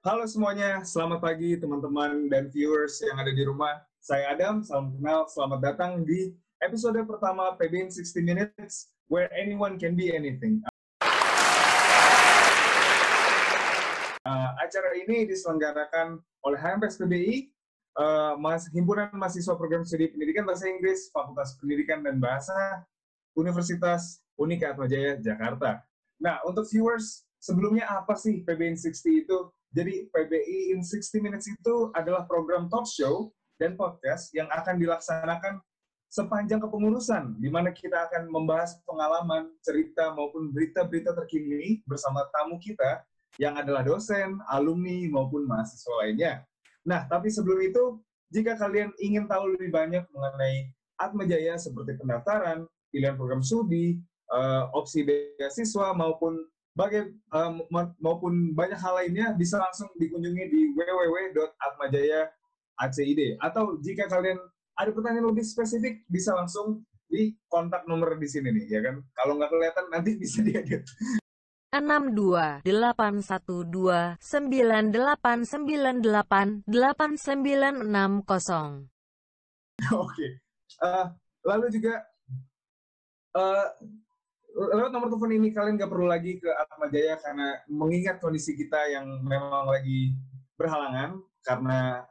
Halo semuanya, selamat pagi teman-teman dan viewers yang ada di rumah. Saya Adam, salam kenal, selamat datang di episode pertama PB in 60 Minutes, where anyone can be anything. Uh, acara ini diselenggarakan oleh HMPS PBI, uh, Mas, Himpunan Mahasiswa Program Studi Pendidikan Bahasa Inggris, Fakultas Pendidikan dan Bahasa, Universitas Unika Atmajaya, Jakarta. Nah, untuk viewers, sebelumnya apa sih PBI in 60 itu? Jadi PBI in 60 Minutes itu adalah program talk show dan podcast yang akan dilaksanakan sepanjang kepengurusan, di mana kita akan membahas pengalaman, cerita, maupun berita-berita terkini bersama tamu kita yang adalah dosen, alumni, maupun mahasiswa lainnya. Nah, tapi sebelum itu, jika kalian ingin tahu lebih banyak mengenai Atma Jaya seperti pendaftaran, pilihan program studi, uh, opsi beasiswa, maupun bagai, uh, maupun banyak hal lainnya, bisa langsung dikunjungi di www.atmajaya.acid. Atau jika kalian ada pertanyaan lebih spesifik, bisa langsung di kontak nomor di sini nih, ya kan? Kalau nggak kelihatan, nanti bisa diedit. 62 812 9898 8960. Oke. Uh, lalu juga uh, lewat nomor telepon ini kalian nggak perlu lagi ke Atma Jaya karena mengingat kondisi kita yang memang lagi berhalangan karena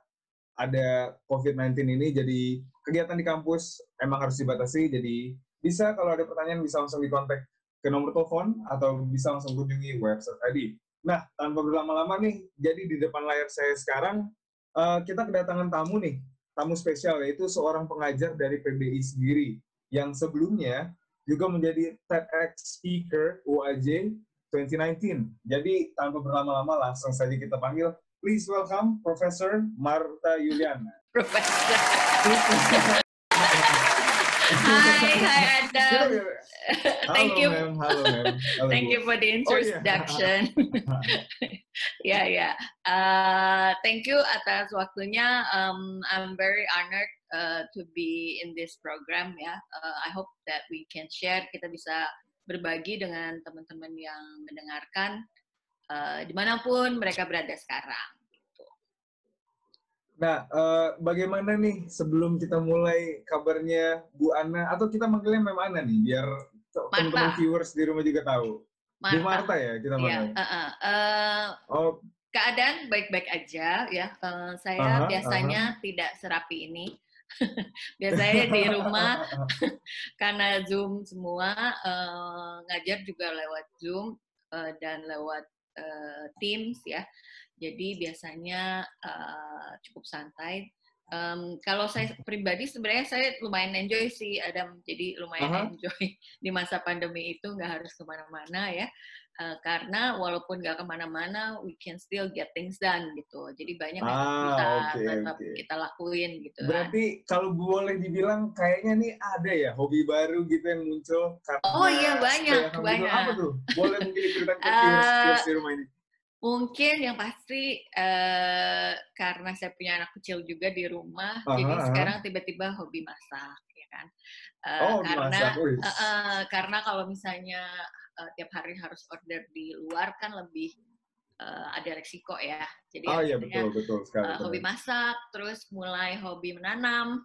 ada COVID-19 ini jadi kegiatan di kampus emang harus dibatasi jadi bisa kalau ada pertanyaan bisa langsung dikontak ke nomor telepon atau bisa langsung kunjungi website tadi. Nah, tanpa berlama-lama nih, jadi di depan layar saya sekarang uh, kita kedatangan tamu nih, tamu spesial yaitu seorang pengajar dari PBI sendiri yang sebelumnya juga menjadi TEDx speaker UAJ 2019. Jadi tanpa berlama-lama langsung saja kita panggil, please welcome Profesor Marta Yuliana. Profesor. Hi, hi Adam. Thank you. Halo, Thank you for the introduction. Oh, yeah, yeah. Uh, thank you atas waktunya. Um, I'm very honored uh, to be in this program ya. Uh, I hope that we can share. Kita bisa berbagi dengan teman-teman yang mendengarkan uh, di mana pun mereka berada sekarang. Nah, uh, bagaimana nih sebelum kita mulai kabarnya Bu Ana atau kita manggilnya Mem Ana nih biar teman-teman viewers di rumah juga tahu. Marta. Bu Marta ya kita iya, manggil. Ya, uh, uh, uh, oh. Keadaan baik-baik aja ya. Uh, saya uh -huh, biasanya uh -huh. tidak serapi ini. biasanya di rumah karena Zoom semua uh, ngajar juga lewat Zoom uh, dan lewat uh, Teams ya. Jadi biasanya uh, cukup santai. Um, kalau saya pribadi sebenarnya saya lumayan enjoy sih Adam, jadi lumayan uh -huh. enjoy di masa pandemi itu nggak harus ke mana-mana ya, uh, karena walaupun nggak ke mana-mana, we can still get things done gitu. Jadi banyak yang ah, bisa okay, tetap okay. kita lakuin gitu. Kan. Berarti kan. kalau boleh dibilang kayaknya nih ada ya hobi baru gitu yang muncul karena Oh iya banyak banyak. Apa tuh? Boleh mungkin diceritakan ke uh, di rumah ini. Mungkin yang pasti uh, karena saya punya anak kecil juga di rumah, -huh, jadi sekarang tiba-tiba hobi masak, ya kan? Uh, oh, karena. Uh, uh, karena kalau misalnya uh, tiap hari harus order di luar kan lebih uh, ada resiko ya. Jadi oh iya betul betul sekali. Uh, hobi masak, terus mulai hobi menanam.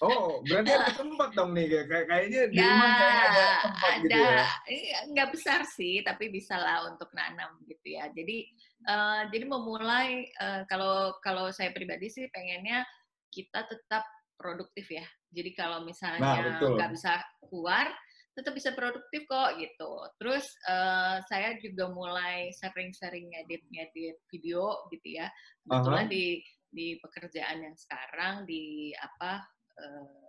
Oh, berarti ada tempat dong nih kayak kayaknya di ya, rumah kayak ada tempat ada, gitu ya. Iya, nggak besar sih, tapi bisa lah untuk nanam gitu ya. Jadi uh, jadi memulai uh, kalau kalau saya pribadi sih pengennya kita tetap produktif ya. Jadi kalau misalnya nah, nggak bisa keluar, tetap bisa produktif kok gitu. Terus uh, saya juga mulai sering-sering ngedit-ngedit video gitu ya. Kebetulan uh -huh. di di pekerjaan yang sekarang di apa Eh,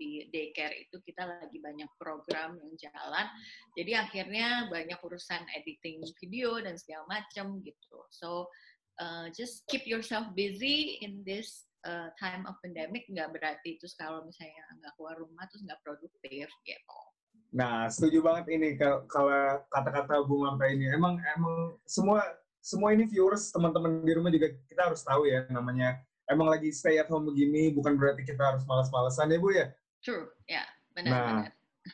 di daycare itu kita lagi banyak program yang jalan. Jadi akhirnya banyak urusan editing video dan segala macam gitu. So uh, just keep yourself busy in this uh, time of pandemic. Nggak berarti terus kalau misalnya nggak keluar rumah terus nggak produktif gitu. Nah, setuju banget ini kalau kata-kata Bu Mamta ini. Emang emang semua semua ini viewers teman-teman di rumah juga kita harus tahu ya namanya emang lagi stay at home begini bukan berarti kita harus malas-malasan ya Bu ya? True, ya, benar. Nah,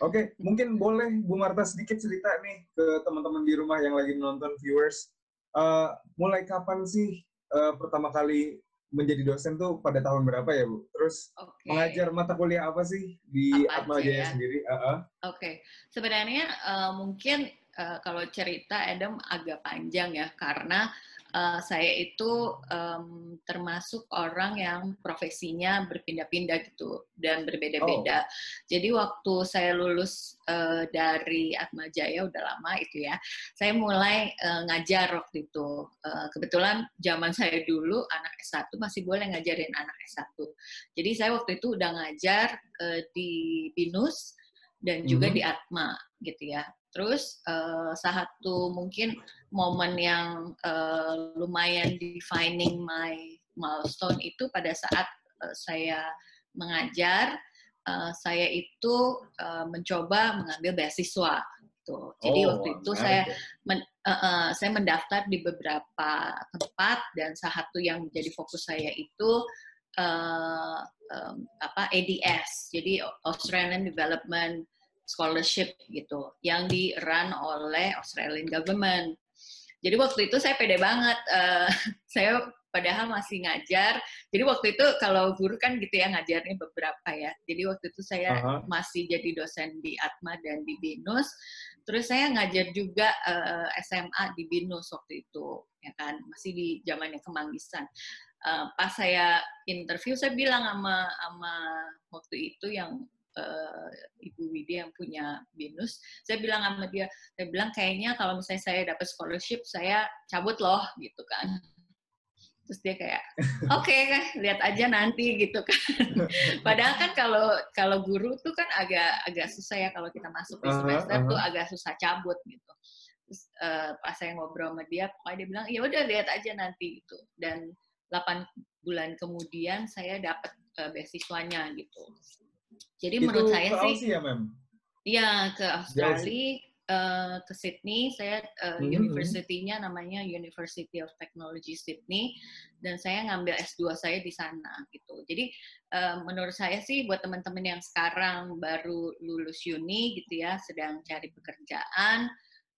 oke, okay, mungkin boleh Bu Marta sedikit cerita nih ke teman-teman di rumah yang lagi menonton viewers. uh, mulai kapan sih uh, pertama kali menjadi dosen tuh pada tahun berapa ya Bu? Terus okay. mengajar mata kuliah apa sih di Atma Jaya ya? sendiri? Uh -uh. Oke, okay. sebenarnya uh, mungkin uh, kalau cerita Adam agak panjang ya karena uh, saya itu um, termasuk orang yang profesinya berpindah-pindah gitu dan berbeda-beda. Oh. Jadi waktu saya lulus uh, dari Atma Jaya udah lama itu ya, saya mulai uh, ngajar waktu itu. Uh, kebetulan zaman saya dulu anak S1 masih boleh ngajarin anak S1. Jadi saya waktu itu udah ngajar uh, di BINUS dan juga mm -hmm. di Atma gitu ya. Terus uh, satu mungkin momen yang uh, lumayan defining my milestone itu pada saat uh, saya mengajar, uh, saya itu uh, mencoba mengambil beasiswa. Gitu. Jadi oh, waktu itu saya men, uh, uh, saya mendaftar di beberapa tempat dan satu yang menjadi fokus saya itu uh, um, apa ADS, jadi Australian Development scholarship gitu yang di run oleh Australian government. Jadi waktu itu saya pede banget. Uh, saya padahal masih ngajar. Jadi waktu itu kalau guru kan gitu ya ngajarnya beberapa ya. Jadi waktu itu saya uh -huh. masih jadi dosen di Atma dan di Binus. Terus saya ngajar juga uh, eh, SMA di Binus waktu itu, ya kan masih di zamannya Kemanggisan. Uh, pas saya interview saya bilang sama sama waktu itu yang uh, Ibu Widi yang punya binus, saya bilang sama dia, saya bilang kayaknya kalau misalnya saya dapat scholarship, saya cabut loh, gitu kan. Terus dia kayak, oke, okay, lihat aja nanti gitu kan. Padahal kan kalau kalau guru tuh kan agak agak susah ya kalau kita masuk di semester uh -huh, uh tuh agak susah cabut gitu. Terus uh, pas saya ngobrol sama dia, pokoknya dia bilang, ya udah lihat aja nanti gitu. Dan 8 bulan kemudian saya dapat uh, beasiswanya gitu. Jadi itu menurut saya sih, Aussie ya, Mem? Iya ke Australia, uh, ke Sydney. Saya uh, mm-hmm. universitinya namanya University of Technology Sydney, dan saya ngambil S2 saya di sana gitu. Jadi uh, menurut saya sih buat teman-teman yang sekarang baru lulus uni gitu ya, sedang cari pekerjaan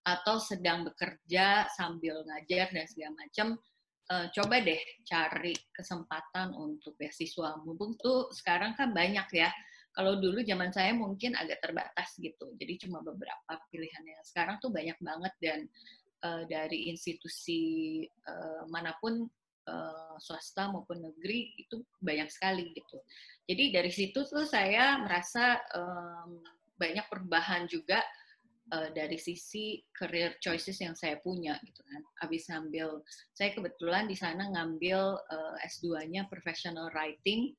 atau sedang bekerja sambil ngajar dan segala macam. Uh, coba deh cari kesempatan untuk beasiswa. Mumpung tuh sekarang kan banyak ya kalau dulu zaman saya mungkin agak terbatas gitu, jadi cuma beberapa pilihannya. Sekarang tuh banyak banget dan uh, dari institusi uh, mana pun uh, swasta maupun negeri itu banyak sekali gitu. Jadi dari situ tuh saya merasa um, banyak perubahan juga uh, dari sisi career choices yang saya punya gitu kan. Habis ngambil, saya kebetulan di sana ngambil uh, S2-nya professional writing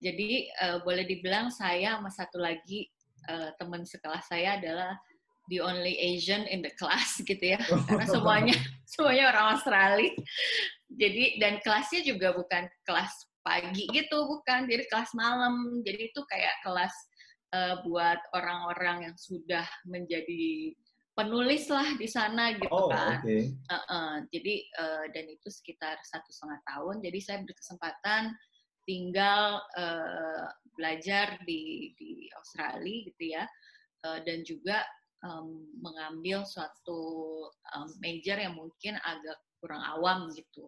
jadi uh, boleh dibilang saya sama satu lagi uh, teman sekelas saya adalah the only Asian in the class gitu ya, karena semuanya semuanya orang Australia. Jadi dan kelasnya juga bukan kelas pagi gitu, bukan, jadi kelas malam. Jadi itu kayak kelas uh, buat orang-orang yang sudah menjadi penulis lah di sana gitu oh, kan. Okay. Uh -uh, jadi uh, dan itu sekitar satu setengah tahun. Jadi saya berkesempatan tinggal uh, belajar di di Australia gitu ya uh, dan juga um, mengambil suatu um, major yang mungkin agak kurang awam gitu.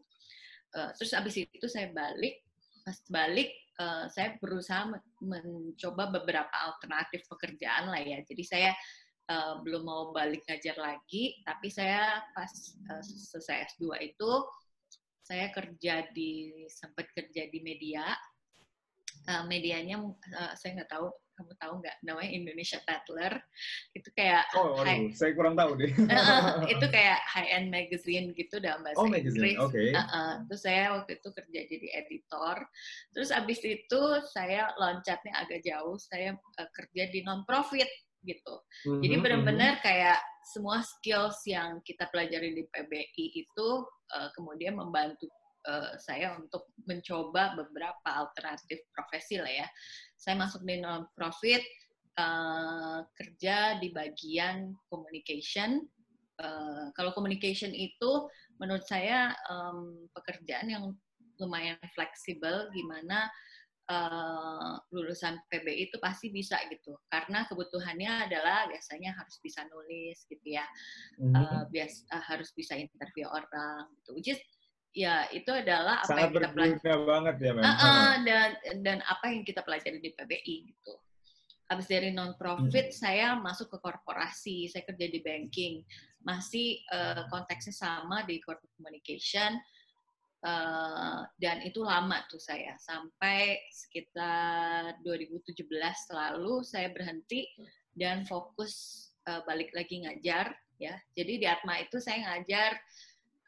Uh, terus abis itu saya balik, pas balik uh, saya berusaha mencoba beberapa alternatif pekerjaan lah ya. Jadi saya uh, belum mau balik ngajar lagi, tapi saya pas uh, selesai S2 itu saya kerja di sempat kerja di media. Uh, medianya uh, saya nggak tahu kamu tahu nggak? Namanya Indonesia Tatler. Itu kayak oh high, saya kurang tahu deh. Uh, itu kayak high end magazine gitu dalam bahasa oh, Inggris. okay. uh, uh, terus saya waktu itu kerja jadi editor. Terus abis itu saya loncatnya agak jauh. Saya uh, kerja di non profit gitu mm-hmm, jadi mhm. benar-benar kayak semua skills yang kita pelajari di PBI itu uh, kemudian membantu uh, saya untuk mencoba beberapa alternatif profesi lah ya. Saya masuk di non-profit, uh, kerja di bagian communication. Uh, kalau communication itu menurut saya um, pekerjaan yang lumayan fleksibel, gimana uh, lulusan PBI itu pasti bisa gitu. Karena kebutuhannya adalah biasanya harus bisa nulis gitu ya. Mhm. uh, bias uh, harus bisa interview orang gitu. Is ya itu adalah apa Sangat yang kita pelajari banget ya, Mem. Uh-uh, dan dan apa yang kita pelajari di PBI gitu. Habis dari non profit saya masuk ke korporasi. Saya kerja di banking. Masih uh, konteksnya sama di corporate communication Uh, dan itu lama tuh saya. Sampai sekitar 2017 lalu saya berhenti dan fokus uh, balik lagi ngajar ya. Jadi di Atma itu saya ngajar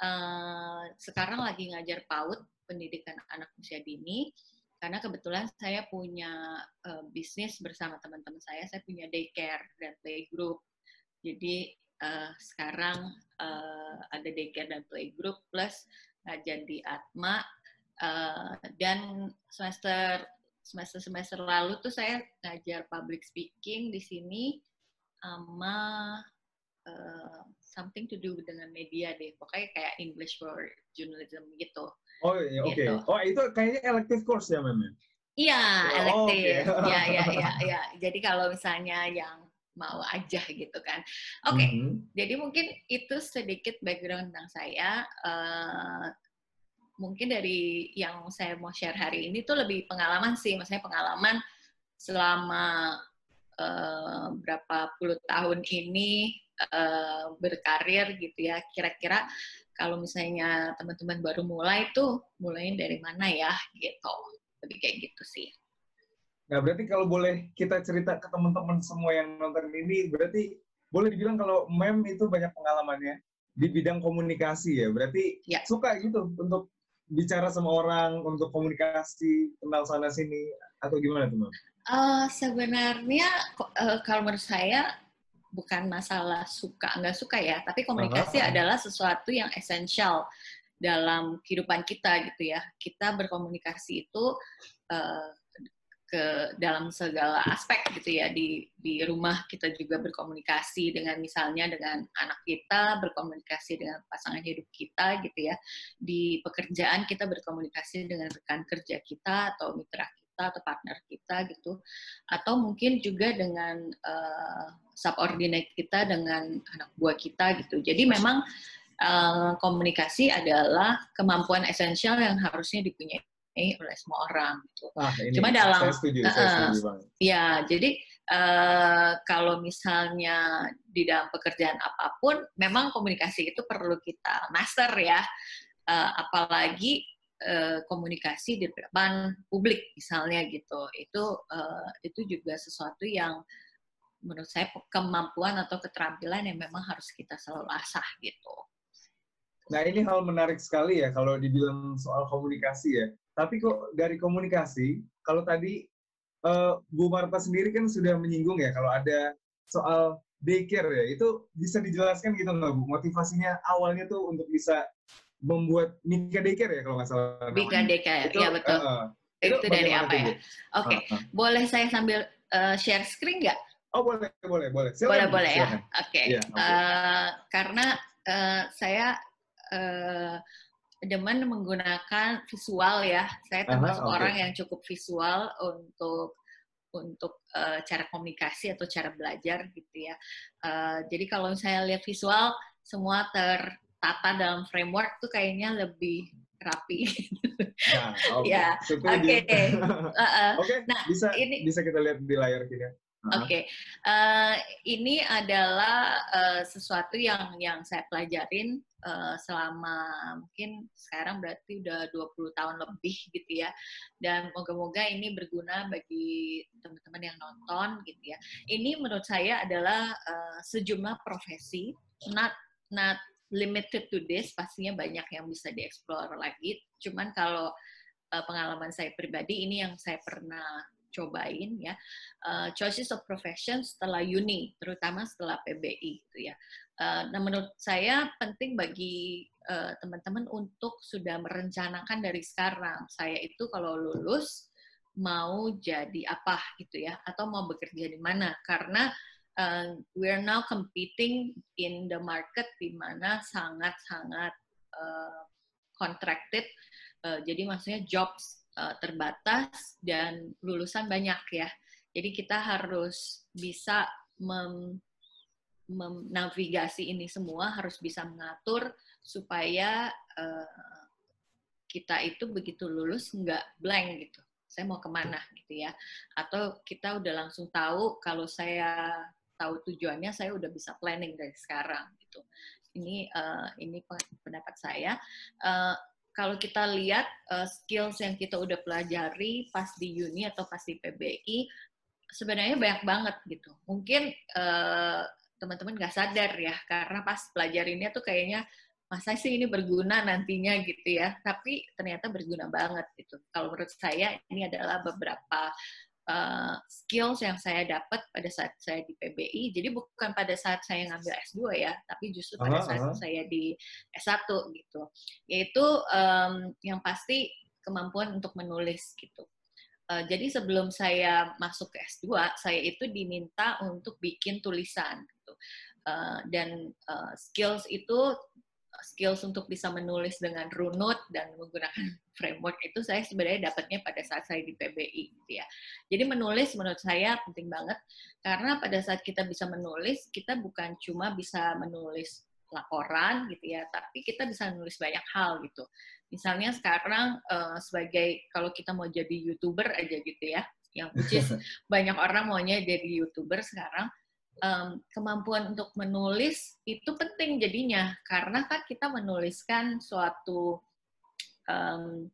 uh, sekarang lagi ngajar PAUD pendidikan anak usia dini. Karena kebetulan saya punya uh, bisnis bersama teman-teman saya saya punya daycare dan playgroup jadi uh, sekarang uh, ada daycare dan playgroup plus ngajar di Atma uh, dan semester semester semester lalu tuh saya ngajar public speaking di sini sama uh, something to do dengan media deh pokoknya kayak English for journalism gitu Oh iya, oke. Okay. Gitu. Oh itu kayaknya elective course ya, Mem? iya Oh, elektif oke. ya ya ya ya jadi kalau misalnya yang mau aja gitu kan oke Mhm. Jadi mungkin itu sedikit background tentang saya. Uh, mungkin dari yang saya mau share hari ini tuh lebih pengalaman sih, maksudnya pengalaman selama uh, berapa puluh tahun ini uh, berkarir gitu ya. Kira-kira kalau misalnya teman-teman baru mulai tuh mulainya dari mana ya gitu. Lebih kayak gitu sih. Nah, berarti kalau boleh kita cerita ke teman-teman semua yang nonton ini, berarti boleh dibilang kalau Mem itu banyak pengalamannya di bidang komunikasi ya. Berarti Ya. suka gitu untuk bicara sama orang, untuk komunikasi, kenal sana sini, atau gimana tuh Mem? Eh, sebenarnya eh, kalau menurut saya bukan masalah suka nggak suka ya, tapi komunikasi Aha. adalah sesuatu yang esensial dalam kehidupan kita gitu ya. Kita berkomunikasi itu eh, ke dalam segala aspek gitu ya. Di di rumah kita juga berkomunikasi dengan misalnya dengan anak kita berkomunikasi dengan pasangan hidup kita gitu ya. Di pekerjaan kita berkomunikasi dengan rekan kerja kita atau mitra kita atau partner kita gitu. Atau mungkin juga dengan uh, subordinate kita dengan anak buah kita gitu. Jadi memang uh, komunikasi adalah kemampuan esensial yang harusnya dipunyai oleh semua orang gitu Ah, ini Cuma dalam- saya setuju, saya Uh-uh. setuju banget. Ya, jadi eh, kalau misalnya di dalam pekerjaan apa pun, memang komunikasi itu perlu kita master ya. Eh, apalagi eh, komunikasi di depan publik misalnya gitu. Itu eh, itu juga sesuatu yang menurut saya kemampuan atau keterampilan yang memang harus kita selalu asah gitu. Nah, ini hal menarik sekali ya kalau dibilang soal komunikasi ya. Tapi kok dari komunikasi, kalau tadi eh, Bu Marta sendiri kan sudah menyinggung ya kalau ada soal daycare ya, itu bisa dijelaskan gitu nggak Bu? Motivasinya awalnya tuh untuk bisa membuat Mika Daycare ya kalau nggak salah. Bika DKR, Itu, ya betul. eh, eh, itu dari apa ya? Oke, Ah, ah. boleh saya sambil eh, share screen nggak? Oh boleh, boleh, boleh. Silakan, boleh boleh ya oke Iya, oke. Eh, karena eh, saya eh, demen menggunakan visual ya saya termasuk oke. orang yang cukup visual untuk untuk eh, cara komunikasi atau cara belajar gitu ya Eh, jadi kalau saya lihat visual semua tertata dalam framework tuh kayaknya lebih rapi Nah, oke. Ya, oke. Oke, Nah, bisa ini- bisa kita lihat di layar kita. Oke, Eh, ini adalah eh, sesuatu yang yang saya pelajarin eh, selama mungkin sekarang berarti udah 20 tahun lebih gitu ya. Dan moga-moga ini berguna bagi teman-teman yang nonton gitu ya. Ini menurut saya adalah eh, sejumlah profesi, not not limited to this, pastinya banyak yang bisa dieksplor lagi. Cuman kalau eh, pengalaman saya pribadi ini yang saya pernah cobain ya uh, choices of profession setelah uni, terutama setelah PBI gitu ya. Uh, nah menurut saya penting bagi uh, teman-teman untuk sudah merencanakan dari sekarang. Saya itu kalau lulus mau jadi apa gitu ya, atau mau bekerja di mana? Karena uh, we're now competing in the market di mana sangat-sangat uh, contracted. Uh, jadi maksudnya jobs uh, terbatas dan lulusan banyak ya. Jadi kita harus bisa mem menavigasi ini semua harus bisa mengatur supaya uh, kita itu begitu lulus nggak blank gitu. Saya mau ke mana gitu ya. Atau kita udah langsung tahu kalau saya tahu tujuannya, saya udah bisa planning dari sekarang gitu. Ini uh, ini pendapat saya. Uh, kalau kita lihat uh, skills yang kita udah pelajari pas di uni atau pas di PBI, sebenarnya banyak banget gitu. Mungkin uh, teman-teman nggak sadar ya karena pas pelajarinya tuh kayaknya masa sih ini berguna nantinya? gitu ya. Tapi ternyata berguna banget gitu. Kalau menurut saya ini adalah beberapa uh, skills yang saya dapat pada saat saya di PBI jadi bukan pada saat saya ngambil S2 ya tapi justru pada saat uh saya di S1 gitu yaitu um, yang pasti kemampuan untuk menulis gitu Uh, jadi sebelum saya masuk ke S2, saya itu diminta untuk bikin tulisan. Gitu. Uh, dan uh, skills itu, skills untuk bisa menulis dengan runut dan menggunakan framework itu saya sebenarnya dapatnya pada saat saya di PBI. Gitu ya. Jadi menulis menurut saya penting banget, karena pada saat kita bisa menulis, kita bukan cuma bisa menulis laporan gitu ya, tapi kita bisa menulis banyak hal gitu misalnya sekarang uh, sebagai kalau kita mau jadi youtuber aja gitu ya yang which is banyak orang maunya jadi youtuber sekarang um, kemampuan untuk menulis itu penting jadinya karena kan kita menuliskan suatu um,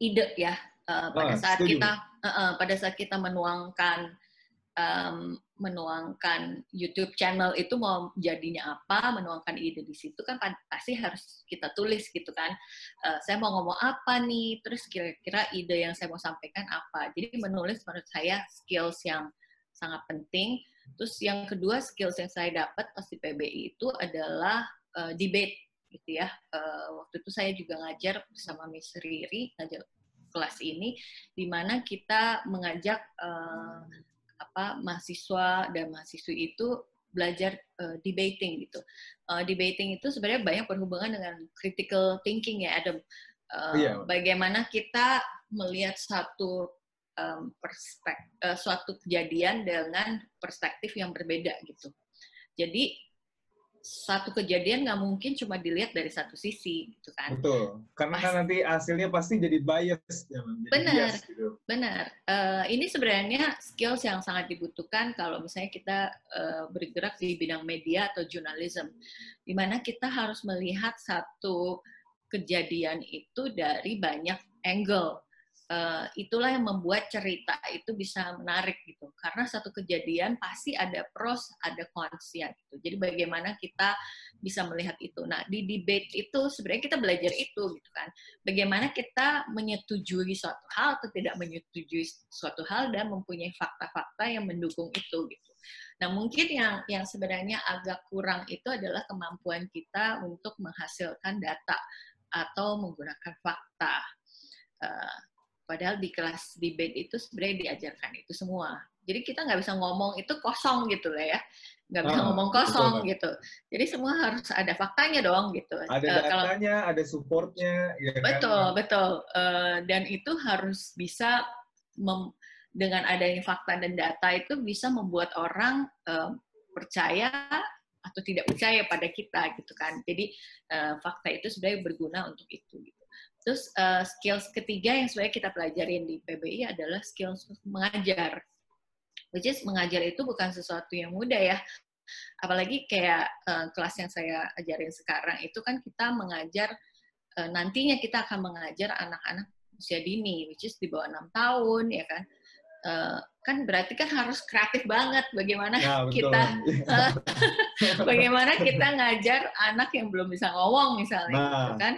ide ya uh, pada ah, saat setuju. kita uh, uh, pada saat kita menuangkan um, menuangkan YouTube channel itu mau jadinya apa, menuangkan ide di situ kan pasti harus kita tulis gitu kan. Uh, saya mau ngomong apa nih, terus kira-kira ide yang saya mau sampaikan apa. Jadi menulis menurut saya skills yang sangat penting. Terus yang kedua skills yang saya dapat pasti PBI itu adalah uh, debate gitu ya. Uh, waktu itu saya juga ngajar bersama Miss Riri ngajar kelas ini, di mana kita mengajak uh, apa mahasiswa dan mahasiswi itu belajar uh, debating gitu. Uh, debating itu sebenarnya banyak berhubungan dengan critical thinking ya Adam. Uh, yeah. Bagaimana kita melihat satu um, perspektif, uh, suatu kejadian dengan perspektif yang berbeda gitu. Jadi satu kejadian nggak mungkin cuma dilihat dari satu sisi gitu kan. Betul. Karena kan nanti hasilnya pasti jadi bias ya, jadi benar. Bias, gitu. Benar. Uh, ini sebenarnya skills yang sangat dibutuhkan kalau misalnya kita uh, bergerak di bidang media atau journalism di mana kita harus melihat satu kejadian itu dari banyak angle uh, itulah yang membuat cerita itu bisa menarik gitu. Karena satu kejadian pasti ada pros ada consnya gitu. Jadi bagaimana kita bisa melihat itu. Nah di debate itu sebenarnya kita belajar itu gitu kan. Bagaimana kita menyetujui suatu hal atau tidak menyetujui suatu hal dan mempunyai fakta-fakta yang mendukung itu gitu. Nah mungkin yang yang sebenarnya agak kurang itu adalah kemampuan kita untuk menghasilkan data atau menggunakan fakta. Uh, Padahal di kelas debate itu sebenarnya diajarkan itu semua. Jadi kita nggak bisa ngomong itu kosong gitu lah ya. Nggak bisa oh, ngomong kosong betul, gitu. Jadi semua harus ada faktanya dong gitu. Ada uh, datanya, kalau, ada supportnya. Ya betul, kan? betul. Uh, dan itu harus bisa mem, dengan adanya fakta dan data itu bisa membuat orang uh, percaya atau tidak percaya pada kita gitu kan. Jadi uh, fakta itu sebenarnya berguna untuk itu. Gitu. Terus uh, skills ketiga yang sebenarnya kita pelajarin di PBI adalah skills mengajar. Which is mengajar itu bukan sesuatu yang mudah ya. Apalagi kayak uh, kelas yang saya ajarin sekarang itu kan kita mengajar uh, nantinya kita akan mengajar anak-anak usia dini, which is di bawah enam tahun ya kan. Uh, kan berarti kan harus kreatif banget bagaimana ya, kita uh, bagaimana kita ngajar anak yang belum bisa ngomong misalnya nah. gitu kan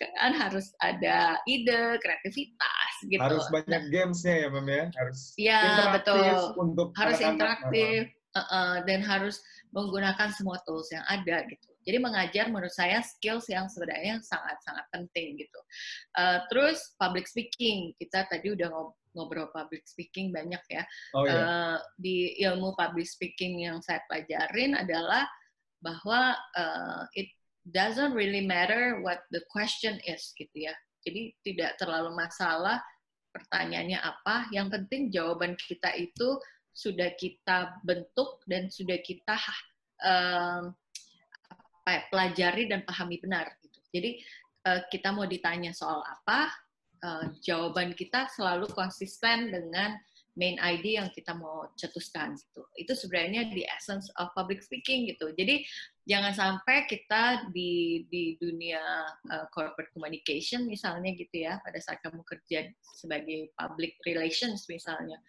kan harus ada ide, kreativitas gitu. Harus banyak nah, gamesnya ya, Mem ya. Harus ya, betul. untuk harus interaktif uh, uh, dan harus menggunakan semua tools yang ada gitu. Jadi mengajar menurut saya skills yang sebenarnya sangat-sangat penting gitu. Uh, terus public speaking, kita tadi udah ngobrol public speaking banyak ya. Oh, iya. uh, di ilmu public speaking yang saya pelajarin adalah bahwa uh, it doesn't really matter what the question is gitu ya. Jadi tidak terlalu masalah pertanyaannya apa. Yang penting jawaban kita itu sudah kita bentuk dan sudah kita um, apa ya, pelajari dan pahami benar. Gitu. Jadi uh, kita mau ditanya soal apa, uh, jawaban kita selalu konsisten dengan main ID yang kita mau cetuskan gitu. Itu sebenarnya di essence of public speaking gitu. Jadi jangan sampai kita di di dunia uh, corporate communication misalnya gitu ya, pada saat kamu kerja sebagai public relations misalnya.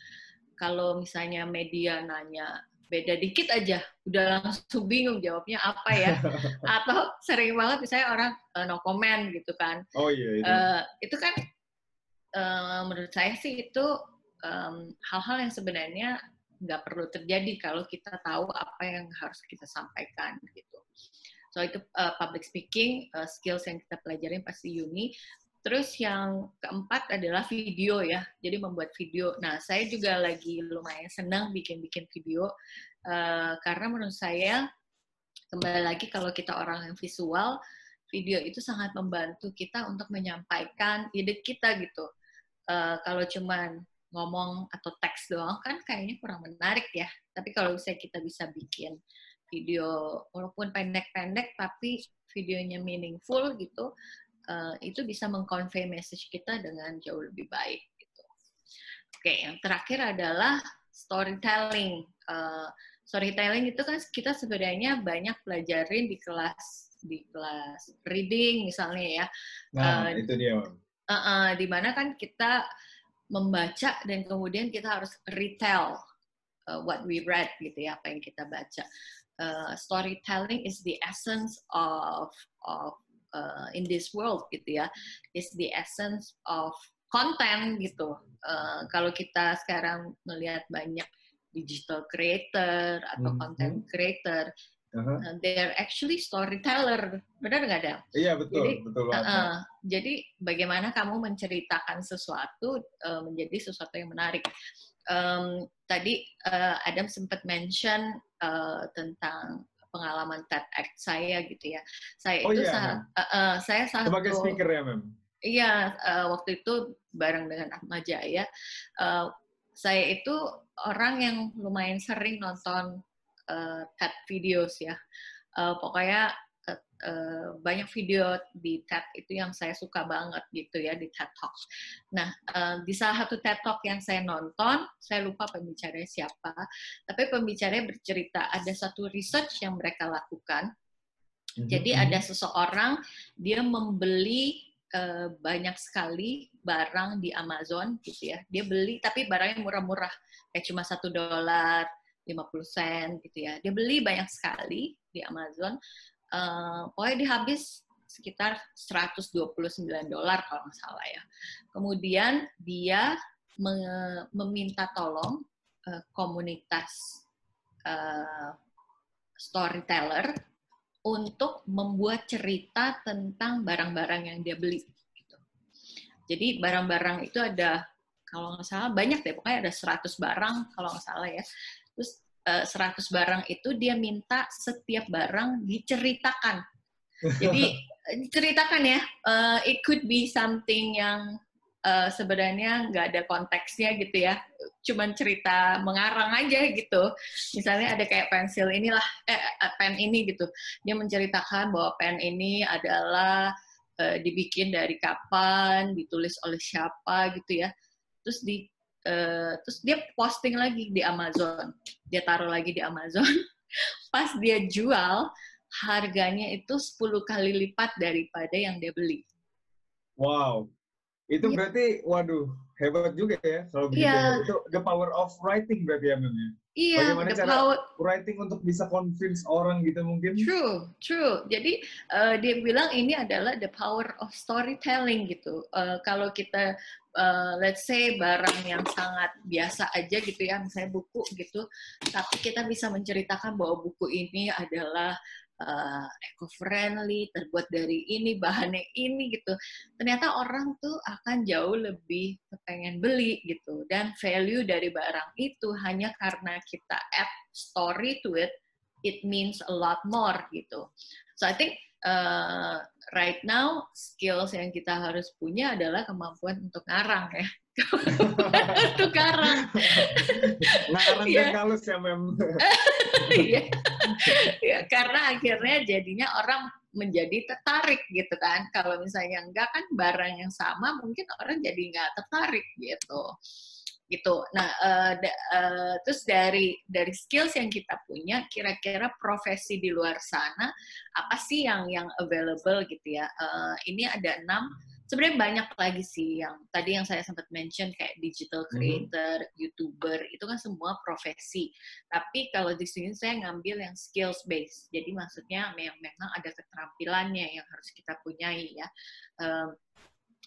Kalau misalnya media nanya beda dikit aja udah langsung bingung jawabnya apa ya atau sering banget misalnya orang uh, no comment gitu kan oh iya itu, uh, itu kan uh, menurut saya sih itu hal-hal um, yang sebenarnya nggak perlu terjadi kalau kita tahu apa yang harus kita sampaikan gitu. So itu uh, public speaking uh, skills yang kita pelajarin pasti Uni. Terus yang keempat adalah video ya, jadi membuat video. Nah saya juga lagi lumayan senang bikin-bikin video uh, karena menurut saya kembali lagi kalau kita orang yang visual, video itu sangat membantu kita untuk menyampaikan ide kita gitu. Uh, kalau cuman ngomong atau teks doang kan kayaknya kurang menarik ya. Tapi kalau misalnya kita bisa bikin video walaupun pendek-pendek tapi videonya meaningful gitu, uh, itu bisa mengconvey message kita dengan jauh lebih baik gitu. Oke, yang terakhir adalah storytelling. Uh, storytelling itu kan kita sebenarnya banyak pelajarin di kelas di kelas reading misalnya ya. Nah, uh, itu dia. Uh, uh, di mana kan kita membaca dan kemudian kita harus retell uh, what we read gitu ya apa yang kita baca. Uh, storytelling is the essence of of uh, in this world gitu ya, is the essence of content gitu. Uh, kalau kita sekarang melihat banyak digital creator atau mm -hmm. content creator Uh-huh. Uh, they're actually storyteller, benar nggak ada? Iya betul, jadi, betul. Uh, uh, jadi bagaimana kamu menceritakan sesuatu uh, menjadi sesuatu yang menarik? Um, tadi uh, Adam sempat mention uh, tentang pengalaman TEDx saya gitu ya. Saya oh, itu iya. sah, uh, uh, saya satu sebagai speaker ya, Mem. Iya, uh, waktu itu bareng dengan Ahmad Jaya. Uh, saya itu orang yang lumayan sering nonton uh, TED videos ya. Uh, pokoknya uh, uh, banyak video di TED itu yang saya suka banget gitu ya di TED Talk. Nah uh, di salah satu TED Talk yang saya nonton, saya lupa pembicaranya siapa, tapi pembicaranya bercerita ada satu research yang mereka lakukan. Mm-hmm. Jadi ada seseorang dia membeli uh, banyak sekali barang di Amazon gitu ya. Dia beli tapi barangnya murah-murah kayak cuma satu dolar 50 sen gitu ya. Dia beli banyak sekali di Amazon. Uh, pokoknya dia habis sekitar 129 dolar kalau nggak salah ya. Kemudian dia me meminta tolong uh, komunitas uh, storyteller untuk membuat cerita tentang barang-barang yang dia beli. Gitu. Jadi barang-barang itu ada kalau nggak salah banyak deh, pokoknya ada 100 barang kalau nggak salah ya. Terus eh, 100 barang itu dia minta setiap barang diceritakan. Jadi diceritakan ya, uh, it could be something yang uh, sebenarnya nggak ada konteksnya gitu ya, cuman cerita mengarang aja gitu. Misalnya ada kayak pensil inilah, eh pen ini gitu, dia menceritakan bahwa pen ini adalah uh, dibikin dari kapan, ditulis oleh siapa gitu ya. Terus di uh, terus dia posting lagi di Amazon. Dia taruh lagi di Amazon. Pas dia jual harganya itu 10 kali lipat daripada yang dia beli. Wow. Itu ya. berarti waduh hebat juga ya selalu begitu ya. itu the power of writing berarti ya memang Iya, Bagaimana cara power, writing untuk bisa convince orang gitu mungkin? True, true. Jadi uh, dia bilang ini adalah the power of storytelling gitu. Uh, kalau kita uh, let's say barang yang sangat biasa aja gitu ya, misalnya buku gitu, tapi kita bisa menceritakan bahwa buku ini adalah uh, eco-friendly, terbuat dari ini, bahannya ini gitu. Ternyata orang tuh akan jauh lebih pengen beli gitu. Dan value dari barang itu hanya karena kita add story to it, it means a lot more gitu. So I think uh, right now skills yang kita harus punya adalah kemampuan untuk ngarang ya. untuk ngarang. dan halus ya, Mem. Iya. ya, karena akhirnya jadinya orang menjadi tertarik gitu kan. Kalau misalnya enggak kan barang yang sama mungkin orang jadi nggak tertarik gitu. Gitu. Nah, da- eh, terus dari dari skills yang kita punya, kira-kira profesi di luar sana apa sih yang yang available gitu ya? Eh, ini ada enam. Sebenarnya banyak lagi sih yang tadi yang saya sempat mention kayak digital Mhm. creator, youtuber itu kan semua profesi. Tapi kalau di sini saya ngambil yang skills based. Jadi maksudnya yang memang ada keterampilannya yang harus kita punyai ya. Em,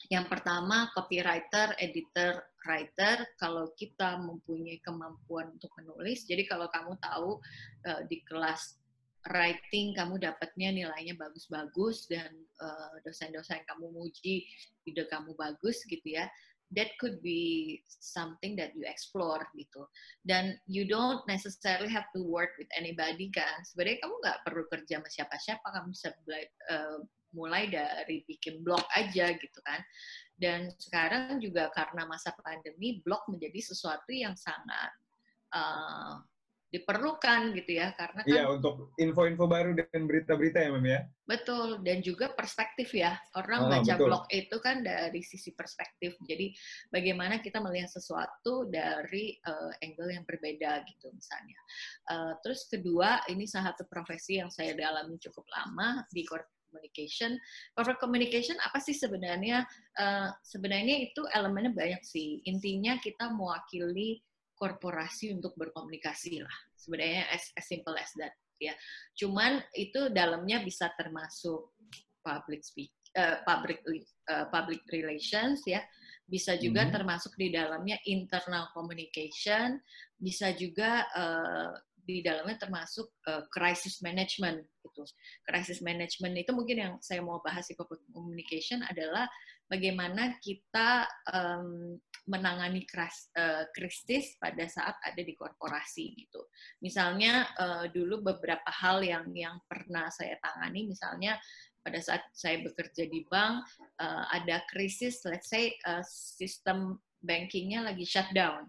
yang pertama copywriter, editor, writer. Kalau kita mempunyai kemampuan untuk menulis, jadi kalau kamu tahu eh, di kelas writing kamu dapatnya nilainya bagus-bagus dan eh, dosen-dosen kamu muji ide kamu bagus gitu ya that could be something that you explore gitu. Dan you don't necessarily have to work with anybody kan. Sebenarnya kamu nggak perlu kerja sama siapa-siapa kamu bisa eh, mulai dari bikin blog aja gitu kan. Dan sekarang juga karena masa pandemi blog menjadi sesuatu yang sangat eh, diperlukan gitu ya karena kan Iya, untuk info-info baru dan berita-berita ya, Mem ya. Betul, dan juga perspektif ya. Orang Ah, baca betul. blog itu kan dari sisi perspektif. Jadi bagaimana kita melihat sesuatu dari eh, angle yang berbeda gitu misalnya. Eh, terus kedua, ini salah satu profesi yang saya dalami cukup lama di corporate communication. Corporate communication apa sih sebenarnya? Eh, sebenarnya itu elemennya banyak sih. Intinya kita mewakili korporasi untuk berkomunikasi lah. Sebenarnya as, as simple as that ya. Cuman itu dalamnya bisa termasuk public speak, eh, public eh, public relations ya. Bisa juga Mhm. termasuk di dalamnya internal communication, bisa juga eh, di dalamnya termasuk eh, crisis management gitu. Crisis management itu mungkin yang saya mau bahas di corporate communication adalah bagaimana kita em, menangani kras, eh, krisis pada saat ada di korporasi gitu. Misalnya eh, dulu beberapa hal yang yang pernah saya tangani, misalnya pada saat saya bekerja di bank eh, ada krisis, let's say eh, sistem bankingnya lagi shutdown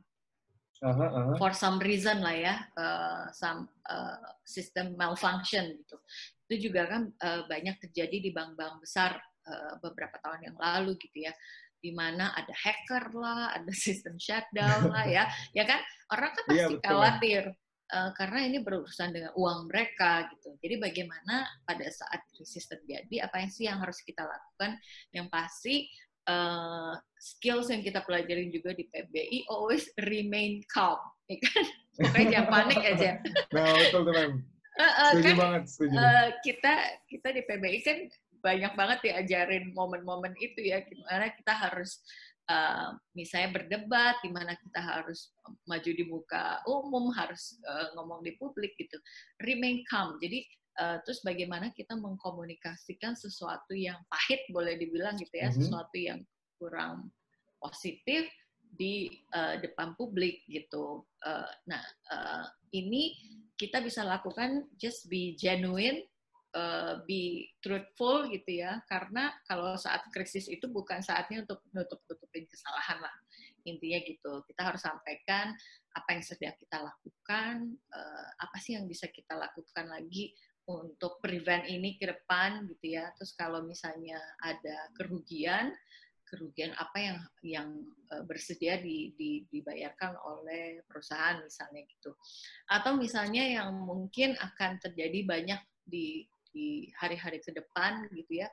for some reason lah ya, uh, some uh, system malfunction gitu. Itu juga kan uh, banyak terjadi di bank-bank besar uh, beberapa tahun yang lalu gitu ya, di mana ada hacker lah, ada sistem shutdown lah ya, ya kan orang kan Iya, pasti betul. khawatir uh, karena ini berurusan dengan uang mereka gitu. Jadi bagaimana pada saat krisis terjadi, apa yang sih yang harus kita lakukan? Yang pasti uh, skills yang kita pelajarin juga di PBI always remain calm, ya kan? Pokoknya jangan panik aja. Nah, betul Mem. Uh, uh, Setuju kan banget, setuju. uh, kita kita di PBI kan banyak banget diajarin momen-momen itu ya, gimana kita harus uh, misalnya berdebat, gimana kita harus maju di muka umum, harus uh, ngomong di publik gitu. Remain calm. Jadi uh, terus bagaimana kita mengkomunikasikan sesuatu yang pahit boleh dibilang gitu ya, Mhm. sesuatu yang kurang positif di uh, depan publik gitu. Uh, nah, uh, ini kita bisa lakukan just be genuine, uh, be truthful gitu ya. Karena kalau saat krisis itu bukan saatnya untuk nutup-nutupin kesalahan lah. Intinya gitu. Kita harus sampaikan apa yang sedang kita lakukan, uh, apa sih yang bisa kita lakukan lagi untuk prevent ini ke depan gitu ya. Terus kalau misalnya ada kerugian, kerugian apa yang yang uh, bersedia di, di, dibayarkan oleh perusahaan misalnya gitu atau misalnya yang mungkin akan terjadi banyak di di hari-hari ke depan gitu ya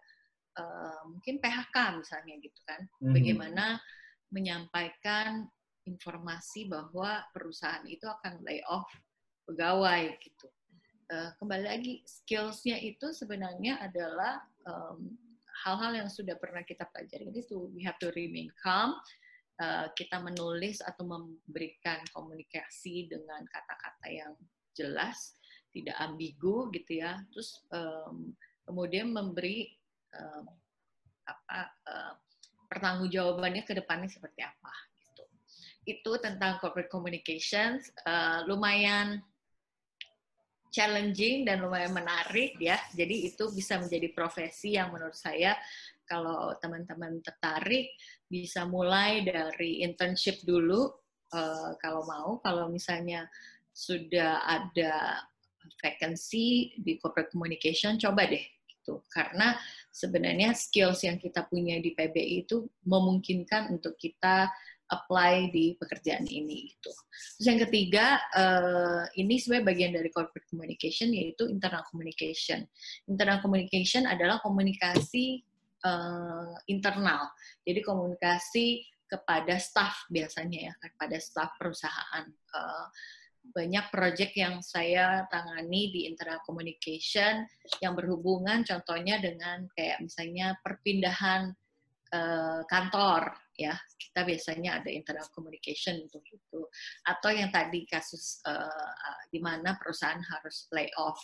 uh, mungkin PHK misalnya gitu kan Mhm. bagaimana menyampaikan informasi bahwa perusahaan itu akan lay off pegawai gitu Uh, kembali lagi skillsnya itu sebenarnya adalah um, hal-hal yang sudah pernah kita pelajari. Itu we have to remain calm. Uh, kita menulis atau memberikan komunikasi dengan kata-kata yang jelas, tidak ambigu gitu ya. Terus um, kemudian memberi um, apa uh, pertanggungjawabannya ke depannya seperti apa gitu. Itu tentang corporate communications uh, lumayan challenging dan lumayan menarik ya. Jadi itu bisa menjadi profesi yang menurut saya kalau teman-teman tertarik bisa mulai dari internship dulu uh, kalau mau. Kalau misalnya sudah ada vacancy di corporate communication, coba deh gitu. Karena sebenarnya skills yang kita punya di PBI itu memungkinkan untuk kita apply di pekerjaan ini gitu. Terus yang ketiga, uh, ini sebenarnya bagian dari corporate communication yaitu internal communication. Internal communication adalah komunikasi uh, internal. Jadi komunikasi kepada staff biasanya ya, kepada staff perusahaan. Uh, banyak proyek yang saya tangani di internal communication yang berhubungan contohnya dengan kayak misalnya perpindahan uh, kantor ya. Kita biasanya ada internal communication untuk itu. Atau yang tadi kasus uh, di mana perusahaan harus lay off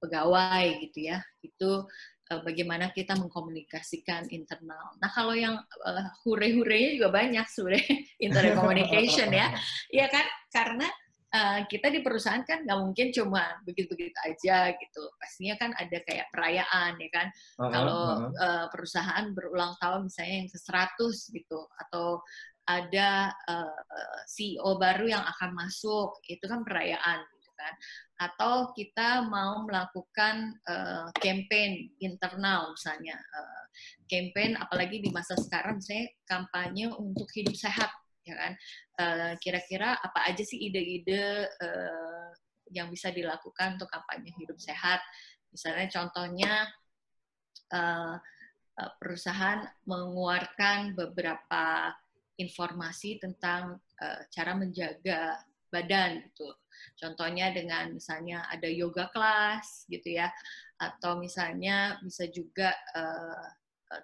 pegawai gitu ya. Itu uh, bagaimana kita mengkomunikasikan internal. Nah kalau yang uh, hure-hurenya juga banyak sebenarnya internal communication ya. Ya kan? Karena uh, kita di perusahaan kan nggak mungkin cuma begitu-begitu aja gitu. Pastinya kan ada kayak perayaan ya kan. Uh -huh, Kalau uh -huh. uh, perusahaan berulang tahun misalnya yang ke-100 gitu atau ada uh, eh, CEO baru yang akan masuk, itu kan perayaan gitu kan. Atau kita mau melakukan uh, campaign internal misalnya. Uh, campaign apalagi di masa sekarang misalnya kampanye untuk hidup sehat ya kan? Uh, kira-kira apa aja sih ide-ide uh, yang bisa dilakukan untuk kampanye hidup sehat? Misalnya contohnya uh, perusahaan mengeluarkan beberapa informasi tentang uh, cara menjaga badan gitu. Contohnya dengan misalnya ada yoga class gitu ya. Atau misalnya bisa juga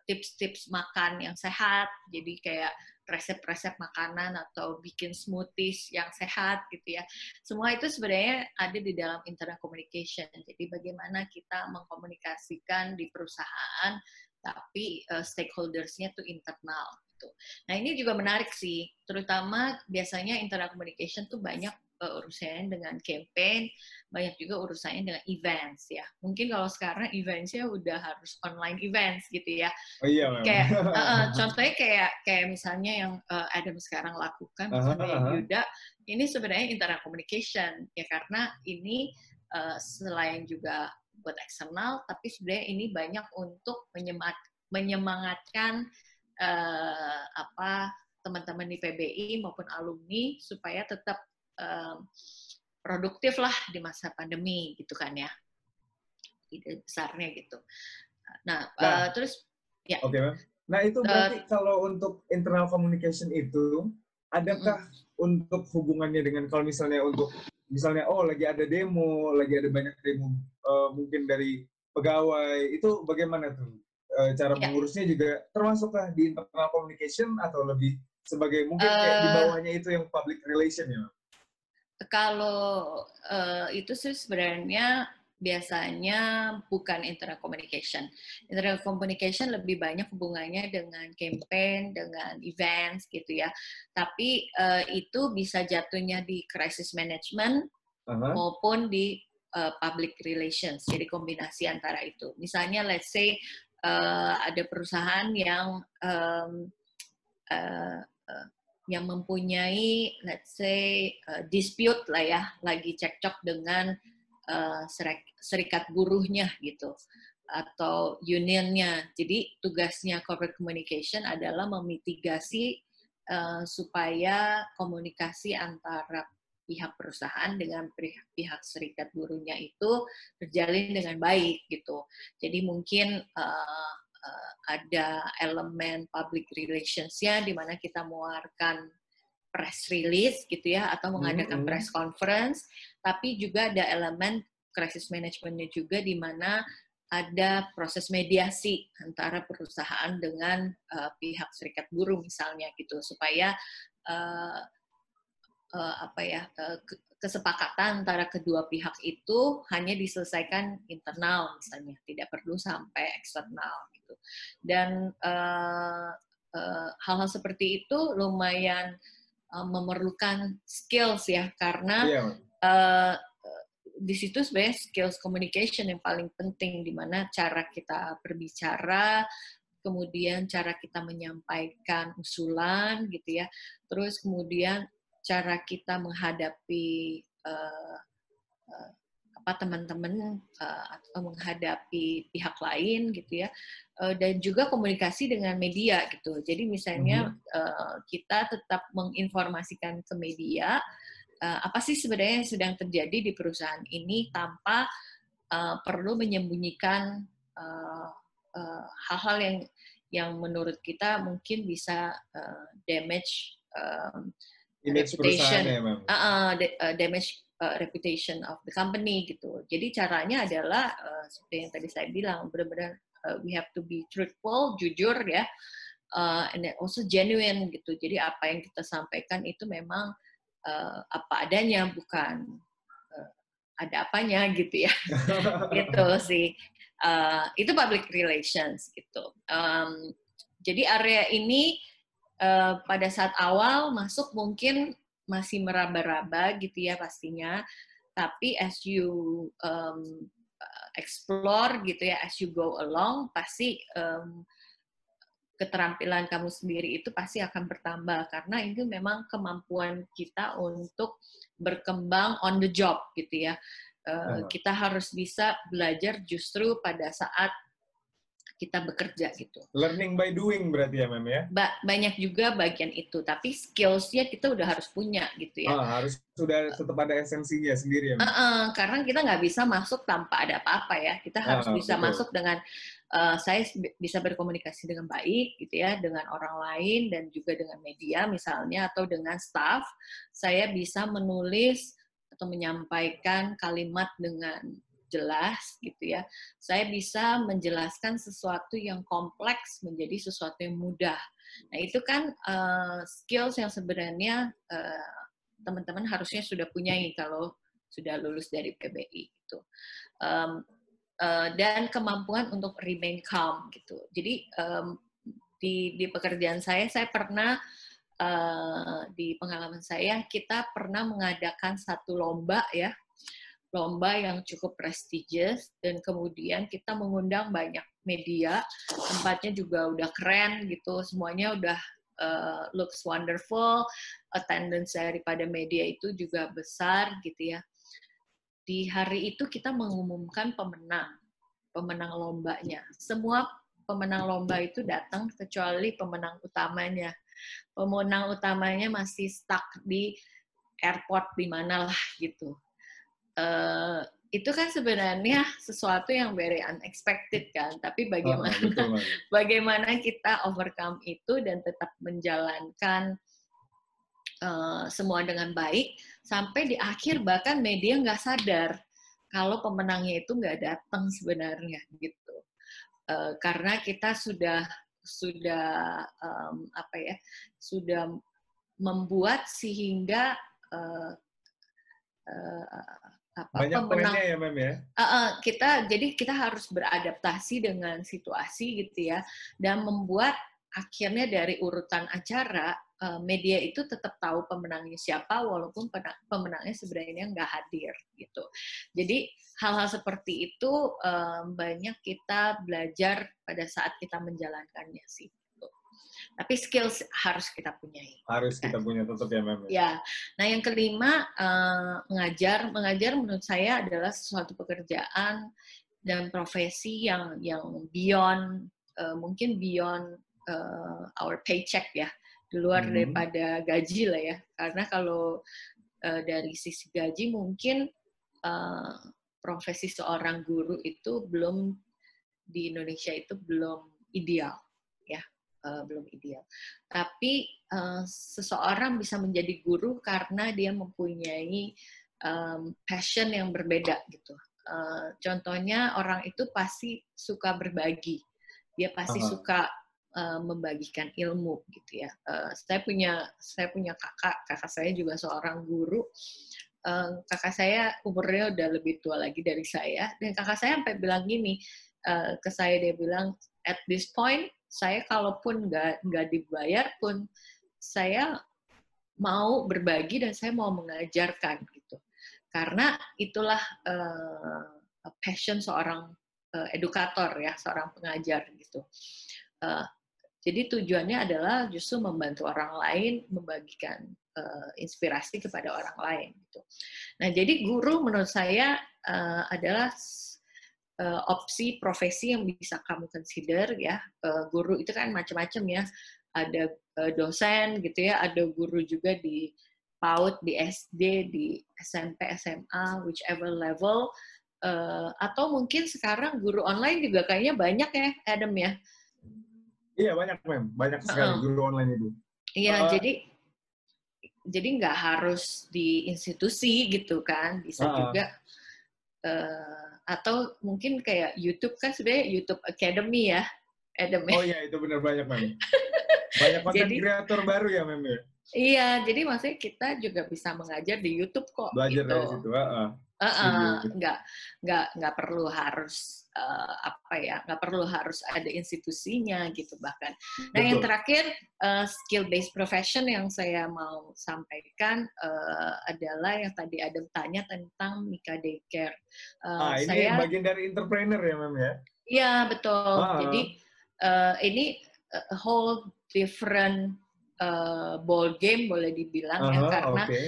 tips-tips uh, makan yang sehat jadi kayak resep-resep makanan atau bikin smoothies yang sehat gitu ya. Semua itu sebenarnya ada di dalam internal communication. Jadi bagaimana kita mengkomunikasikan di perusahaan tapi uh, stakeholders-nya tuh internal gitu. Nah, ini juga menarik sih, terutama biasanya internal communication tuh banyak uh, urusannya dengan campaign, banyak juga urusannya dengan events ya. Mungkin kalau sekarang eventsnya udah harus online events gitu ya. Oh iya memang. Kayak uh, uh, contohnya kayak kayak misalnya yang uh, Adam sekarang lakukan uh -huh, Yuda, ini sebenarnya internal communication ya karena ini uh, selain juga buat eksternal, tapi sebenarnya ini banyak untuk menyemat, menyemangatkan uh, apa teman-teman di PBI maupun alumni supaya tetap um, produktif lah di masa pandemi gitu kan ya. Ide besarnya gitu. Nah, nah. uh, terus ya. Oke okay, nah itu berarti uh, kalau untuk internal communication itu adakah mm untuk hubungannya dengan kalau misalnya untuk misalnya oh lagi ada demo lagi ada banyak demo uh, mungkin dari pegawai itu bagaimana tuh? Uh, cara ya. mengurusnya juga termasukkah di internal communication atau lebih sebagai mungkin uh, kayak di bawahnya itu yang public relation ya kalau uh, itu sih sebenarnya biasanya bukan internal communication. Internal communication lebih banyak hubungannya dengan campaign, dengan events gitu ya. Tapi uh, itu bisa jatuhnya di crisis management uh-huh. maupun di uh, public relations. Jadi kombinasi antara itu. Misalnya let's say uh, ada perusahaan yang um, uh, uh, yang mempunyai let's say uh, dispute lah ya lagi cekcok dengan uh, serikat buruhnya gitu atau unionnya. Jadi tugasnya corporate communication adalah memitigasi uh, supaya komunikasi antara pihak perusahaan dengan pihak, serikat buruhnya itu terjalin dengan baik gitu. Jadi mungkin uh, uh, ada elemen public relations-nya di mana kita mengeluarkan press release gitu ya atau mengadakan mm -hmm. press conference tapi juga ada elemen crisis managementnya juga di mana ada proses mediasi antara perusahaan dengan uh, pihak serikat buruh misalnya gitu supaya uh, uh, apa ya uh, kesepakatan antara kedua pihak itu hanya diselesaikan internal misalnya tidak perlu sampai eksternal gitu dan hal-hal uh, uh, hal seperti itu lumayan uh, memerlukan skills ya karena yeah. uh, di situ sebenarnya skills communication yang paling penting di mana cara kita berbicara kemudian cara kita menyampaikan usulan gitu ya terus kemudian cara kita menghadapi uh, uh, apa teman-teman uh, atau menghadapi pihak lain gitu ya uh, dan juga komunikasi dengan media gitu jadi misalnya mm-hmm. uh, kita tetap menginformasikan ke media uh, apa sih sebenarnya yang sedang terjadi di perusahaan ini tanpa uh, perlu menyembunyikan hal-hal uh, hal -hal yang yang menurut kita mungkin bisa uh, damage um, reputation, ya, uh, uh, damage uh, reputation of the company gitu. Jadi caranya adalah uh, seperti yang tadi saya bilang, benar-benar uh, we have to be truthful, jujur ya, uh, and also genuine gitu. Jadi apa yang kita sampaikan itu memang uh, apa adanya, bukan uh, ada apanya gitu ya. gitu sih. Uh, itu public relations gitu. Um, jadi area ini uh, pada saat awal masuk mungkin masih meraba-raba gitu ya pastinya, tapi as you um, explore gitu ya, as you go along pasti um, keterampilan kamu sendiri itu pasti akan bertambah. Karena itu memang kemampuan kita untuk berkembang on the job gitu ya. Uh, kita harus bisa belajar justru pada saat kita bekerja gitu. Learning by doing berarti ya, Mem ya? Ba banyak juga bagian itu, tapi skillsnya kita udah harus punya gitu ya. Ah, harus sudah tetap ada esensinya sendiri ya, Mem? Uh -uh, karena kita nggak bisa masuk tanpa ada apa-apa ya. Kita harus uh, bisa betul. masuk dengan uh, saya bisa berkomunikasi dengan baik gitu ya, dengan orang lain dan juga dengan media misalnya atau dengan staff. Saya bisa menulis atau menyampaikan kalimat dengan jelas gitu ya. Saya bisa menjelaskan sesuatu yang kompleks menjadi sesuatu yang mudah. Nah, itu kan uh, skills yang sebenarnya uh, teman-teman harusnya sudah punyai kalau sudah lulus dari PBI gitu. Um, uh, dan kemampuan untuk remain calm gitu. Jadi um, di di pekerjaan saya saya pernah uh, di pengalaman saya kita pernah mengadakan satu lomba ya lomba yang cukup prestigious dan kemudian kita mengundang banyak media. Tempatnya juga udah keren gitu semuanya udah uh, looks wonderful. Attendance daripada media itu juga besar gitu ya. Di hari itu kita mengumumkan pemenang pemenang lombanya. Semua pemenang lomba itu datang kecuali pemenang utamanya. Pemenang utamanya masih stuck di airport di mana lah gitu. Uh, itu kan sebenarnya sesuatu yang very unexpected kan, tapi bagaimana oh, betul, bagaimana kita overcome itu dan tetap menjalankan uh, semua dengan baik sampai di akhir bahkan media nggak sadar kalau pemenangnya itu nggak datang sebenarnya gitu, uh, karena kita sudah sudah um, apa ya sudah membuat sehingga uh, uh, apa, banyak pemenang, ya mem ya uh, uh, kita jadi kita harus beradaptasi dengan situasi gitu ya dan membuat akhirnya dari urutan acara media itu tetap tahu pemenangnya siapa walaupun pemenangnya sebenarnya nggak hadir gitu jadi hal-hal seperti itu um, banyak kita belajar pada saat kita menjalankannya sih. Tapi skills harus kita punyai. Harus kita punya tetap ya, Mem. Ya. Nah, yang kelima uh, mengajar. Mengajar menurut saya adalah sesuatu pekerjaan dan profesi yang yang beyond uh, mungkin beyond uh, our paycheck ya, di luar hmm. daripada gaji lah ya. Karena kalau uh, dari sisi gaji mungkin uh, profesi seorang guru itu belum di Indonesia itu belum ideal ya uh, belum ideal. Tapi uh, seseorang bisa menjadi guru karena dia mempunyai um, passion yang berbeda gitu. Uh, contohnya orang itu pasti suka berbagi. Dia pasti uh-huh. suka uh, membagikan ilmu gitu ya. Uh, saya punya saya punya kakak. Kakak saya juga seorang guru. Uh, kakak saya umurnya udah lebih tua lagi dari saya. Dan kakak saya sampai bilang gini uh, ke saya dia bilang at this point saya kalaupun nggak nggak dibayar pun saya mau berbagi dan saya mau mengajarkan gitu karena itulah uh, passion seorang uh, edukator ya, seorang pengajar gitu. Uh, jadi tujuannya adalah justru membantu orang lain membagikan uh, inspirasi kepada orang lain. Gitu. Nah, jadi guru menurut saya uh, adalah uh, opsi profesi yang bisa kamu consider ya. Uh, guru itu kan macam-macam ya. Ada uh, dosen gitu ya, ada guru juga di PAUD, di SD, di SMP, SMA, whichever level. Uh, atau mungkin sekarang guru online juga kayaknya banyak ya, Adam ya. Iya banyak mem, banyak sekali uh, guru online itu. Iya uh, jadi jadi nggak harus di institusi gitu kan, bisa uh, juga uh, atau mungkin kayak YouTube kan sebenarnya YouTube Academy ya, Adam ya. Oh iya itu benar banyak mem. banyak konten kreator baru ya mem ya. Iya, jadi maksudnya kita juga bisa mengajar di YouTube kok. Belajar gitu. dari situ, uh, uh. Uh, uh, nggak nggak nggak perlu harus uh, apa ya nggak perlu harus ada institusinya gitu bahkan. Nah Betul. yang terakhir uh, skill based profession yang saya mau sampaikan uh, adalah yang tadi ada tanya tentang Mika Daycare. Uh, ah ini saya, bagian dari entrepreneur ya Mem ya? Iya betul. Ah. Jadi uh, ini a whole different uh, ball game boleh dibilang uh -huh, ya karena okay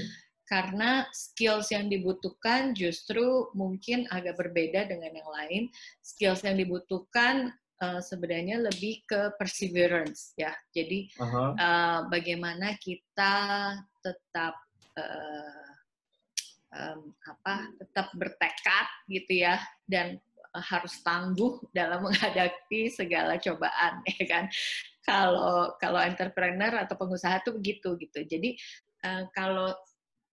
karena skills yang dibutuhkan justru mungkin agak berbeda dengan yang lain. Skills yang dibutuhkan uh, sebenarnya lebih ke perseverance ya. Jadi uh -huh. uh, bagaimana kita tetap uh, um, apa tetap bertekad gitu ya dan harus tangguh dalam menghadapi segala cobaan ya kan. Kalau kalau entrepreneur atau pengusaha tuh begitu gitu. Jadi uh, kalau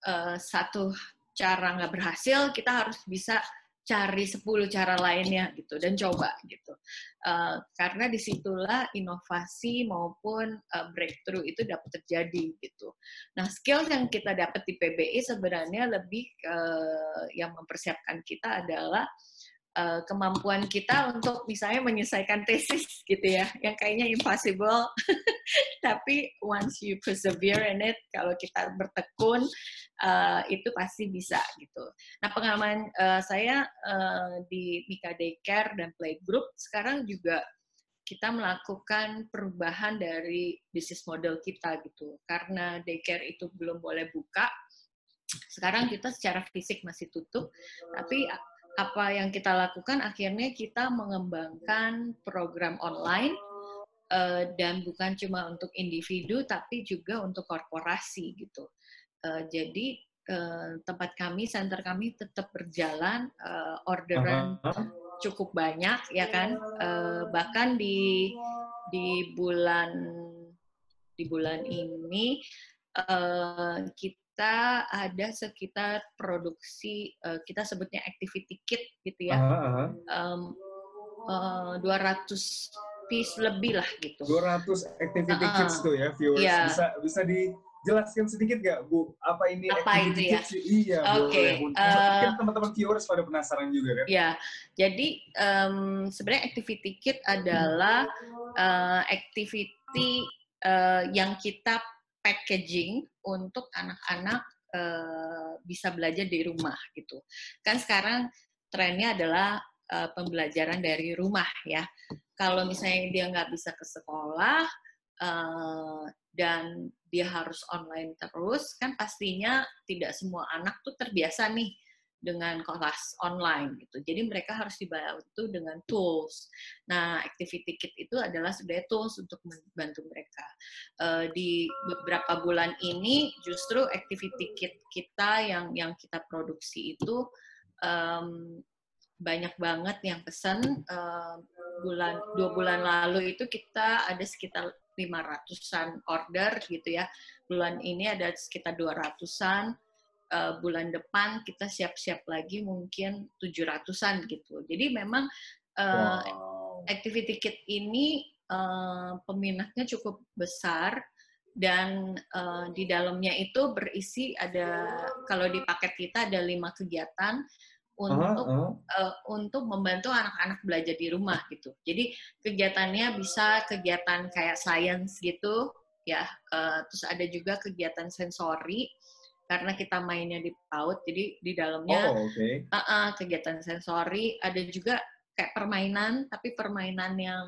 uh, satu cara nggak berhasil, kita harus bisa cari 10 cara lainnya gitu dan coba gitu. Uh, karena di situlah inovasi maupun uh, breakthrough itu dapat terjadi gitu. Nah skill yang kita dapat di PBI sebenarnya lebih uh, yang mempersiapkan kita adalah uh, kemampuan kita untuk misalnya menyelesaikan tesis gitu ya, yang kayaknya impossible, tapi once you persevere in it, kalau kita bertekun, uh, itu pasti bisa gitu. Nah pengalaman uh, saya uh, di Mika Daycare dan Playgroup sekarang juga kita melakukan perubahan dari bisnis model kita gitu, karena daycare itu belum boleh buka. Sekarang kita secara fisik masih tutup, tapi apa yang kita lakukan akhirnya kita mengembangkan program online uh, dan bukan cuma untuk individu tapi juga untuk korporasi gitu. Uh, jadi uh, tempat kami, center kami tetap berjalan, uh, orderan uh -huh. cukup banyak ya kan. Uh, bahkan di di bulan di bulan ini uh, kita kita ada sekitar produksi uh, kita sebutnya activity kit gitu ya. Uh, -huh. um, uh, 200 piece lebih lah gitu. 200 activity uh, kits tuh ya viewers. Yeah. Bisa bisa dijelaskan sedikit gak Bu apa ini apa activity itu ya? kits? Iya, okay. boleh. Uh, teman-teman viewers pada penasaran juga kan. Ya. Jadi um, sebenarnya activity kit adalah uh, activity uh, yang kita packaging untuk anak-anak uh, bisa belajar di rumah gitu. Kan sekarang trennya adalah uh, pembelajaran dari rumah ya. Kalau misalnya dia nggak bisa ke sekolah uh, dan dia harus online terus, kan pastinya tidak semua anak tuh terbiasa nih dengan kelas online gitu. Jadi mereka harus dibantu dengan tools. Nah, activity kit itu adalah sebenarnya tools untuk membantu mereka. Uh, di beberapa bulan ini justru activity kit kita yang yang kita produksi itu um, banyak banget yang pesan uh, bulan dua bulan lalu itu kita ada sekitar 500-an order gitu ya. Bulan ini ada sekitar 200-an uh, bulan depan kita siap-siap lagi mungkin 700-an gitu. Jadi memang uh, wow. activity kit ini uh, peminatnya cukup besar dan uh, di dalamnya itu berisi ada kalau di paket kita ada lima kegiatan untuk uh, uh. Uh, untuk membantu anak-anak belajar di rumah gitu. Jadi kegiatannya bisa kegiatan kayak science gitu ya. Uh, terus ada juga kegiatan sensori karena kita mainnya di PAUD, jadi di dalamnya Oh, oke. uh, uh, kegiatan sensori, ada juga kayak permainan, tapi permainan yang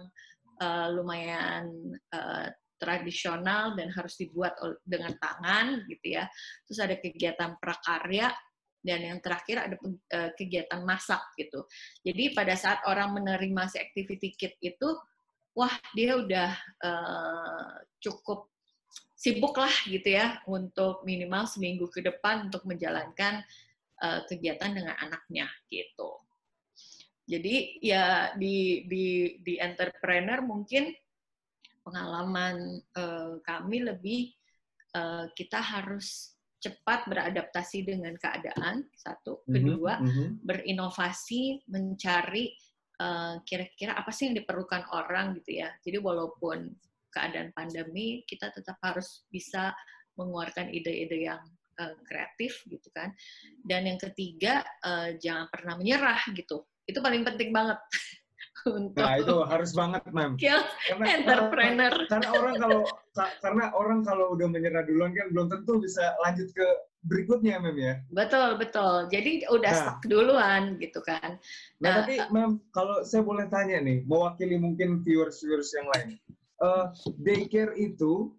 uh, lumayan uh, tradisional dan harus dibuat dengan tangan gitu ya. Terus ada kegiatan prakarya dan yang terakhir ada uh, kegiatan masak gitu. Jadi pada saat orang menerima si activity kit itu, wah dia udah uh, cukup sibuk lah gitu ya untuk minimal seminggu ke depan untuk menjalankan uh, kegiatan dengan anaknya gitu. Jadi ya di di di entrepreneur mungkin pengalaman uh, kami lebih uh, kita harus cepat beradaptasi dengan keadaan satu, kedua Mhm, mhm. berinovasi mencari uh, kira-kira apa sih yang diperlukan orang gitu ya. Jadi walaupun keadaan pandemi kita tetap harus bisa mengeluarkan ide-ide yang uh, kreatif gitu kan. Dan yang ketiga uh, jangan pernah menyerah gitu. Itu paling penting banget untuk Nah, itu harus banget, Mem. skill Karena, entrepreneur. karena orang kalau ka- karena orang kalau udah menyerah duluan kan belum tentu bisa lanjut ke berikutnya, Mem ya. Betul, betul. Jadi udah Nah. stuck duluan gitu kan. Nah, Nah, tapi Mem, kalau saya boleh tanya nih, mewakili mungkin viewers-viewers yang lain. Eh, daycare itu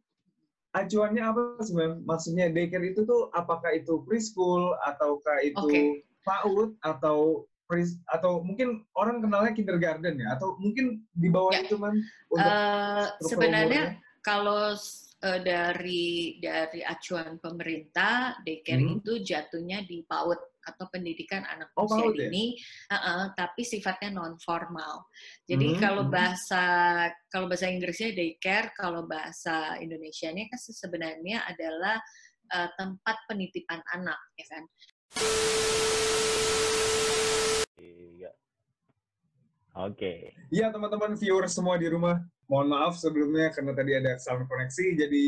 acuannya apa sih, Mem? Maksudnya daycare itu tuh apakah itu preschool ataukah itu Oke. PAUD atau pres atau mungkin orang kenalnya kindergarten ya atau mungkin di bawah Ya. itu, Mem? Untuk Eh, sebenarnya umurnya? kalau eh, dari dari acuan pemerintah daycare Hmm. itu jatuhnya di PAUD atau pendidikan anak Oh, usia ya? dini, eh, eh, tapi sifatnya non formal. Jadi Hmm, kalau hmm. bahasa kalau bahasa Inggrisnya daycare, kalau bahasa Indonesianya kan sebenarnya adalah eh, tempat penitipan anak, ya kan? Iya. Oke. Iya teman-teman viewer semua di rumah, mohon maaf sebelumnya karena tadi ada kesalahan koneksi, jadi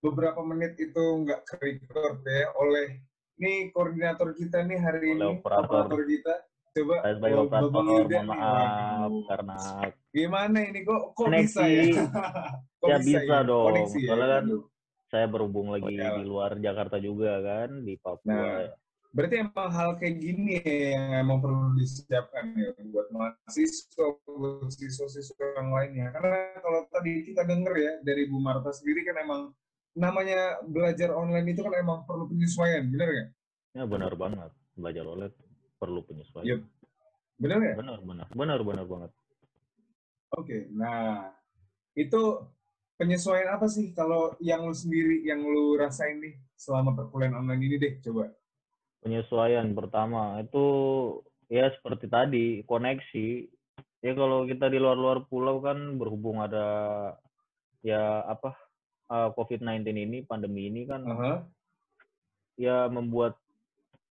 beberapa menit itu nggak ke-record ya oleh ini koordinator kita nih hari Oleh ini, operator. kita. Coba oh, operator Babang Yuda nih, maaf karena Gimana ini kok kok Koneksi. bisa ya? Kok Ya, bisa dong. Koneksi ya? Soalnya kan Waduh. saya berhubung lagi Oh, ya. di luar Jakarta juga kan di Papua. Nah, Berarti emang hal kayak gini ya yang emang perlu disiapkan ya buat mahasiswa, buat siswa-siswa yang lainnya. Karena kalau tadi kita denger ya dari Bu Marta sendiri kan emang namanya belajar online itu kan emang perlu penyesuaian, bener nggak? Ya benar banget. Belajar OLED perlu penyesuaian. Yep. Bener nggak? Benar, benar. Benar, benar banget. Oke, nah itu penyesuaian apa sih kalau yang lu sendiri, yang lu rasain nih selama perkuliahan online ini deh, coba. Penyesuaian pertama itu ya seperti tadi koneksi. Ya kalau kita di luar-luar pulau kan berhubung ada ya apa eh, COVID-19 ini, pandemi ini kan Aha. ya membuat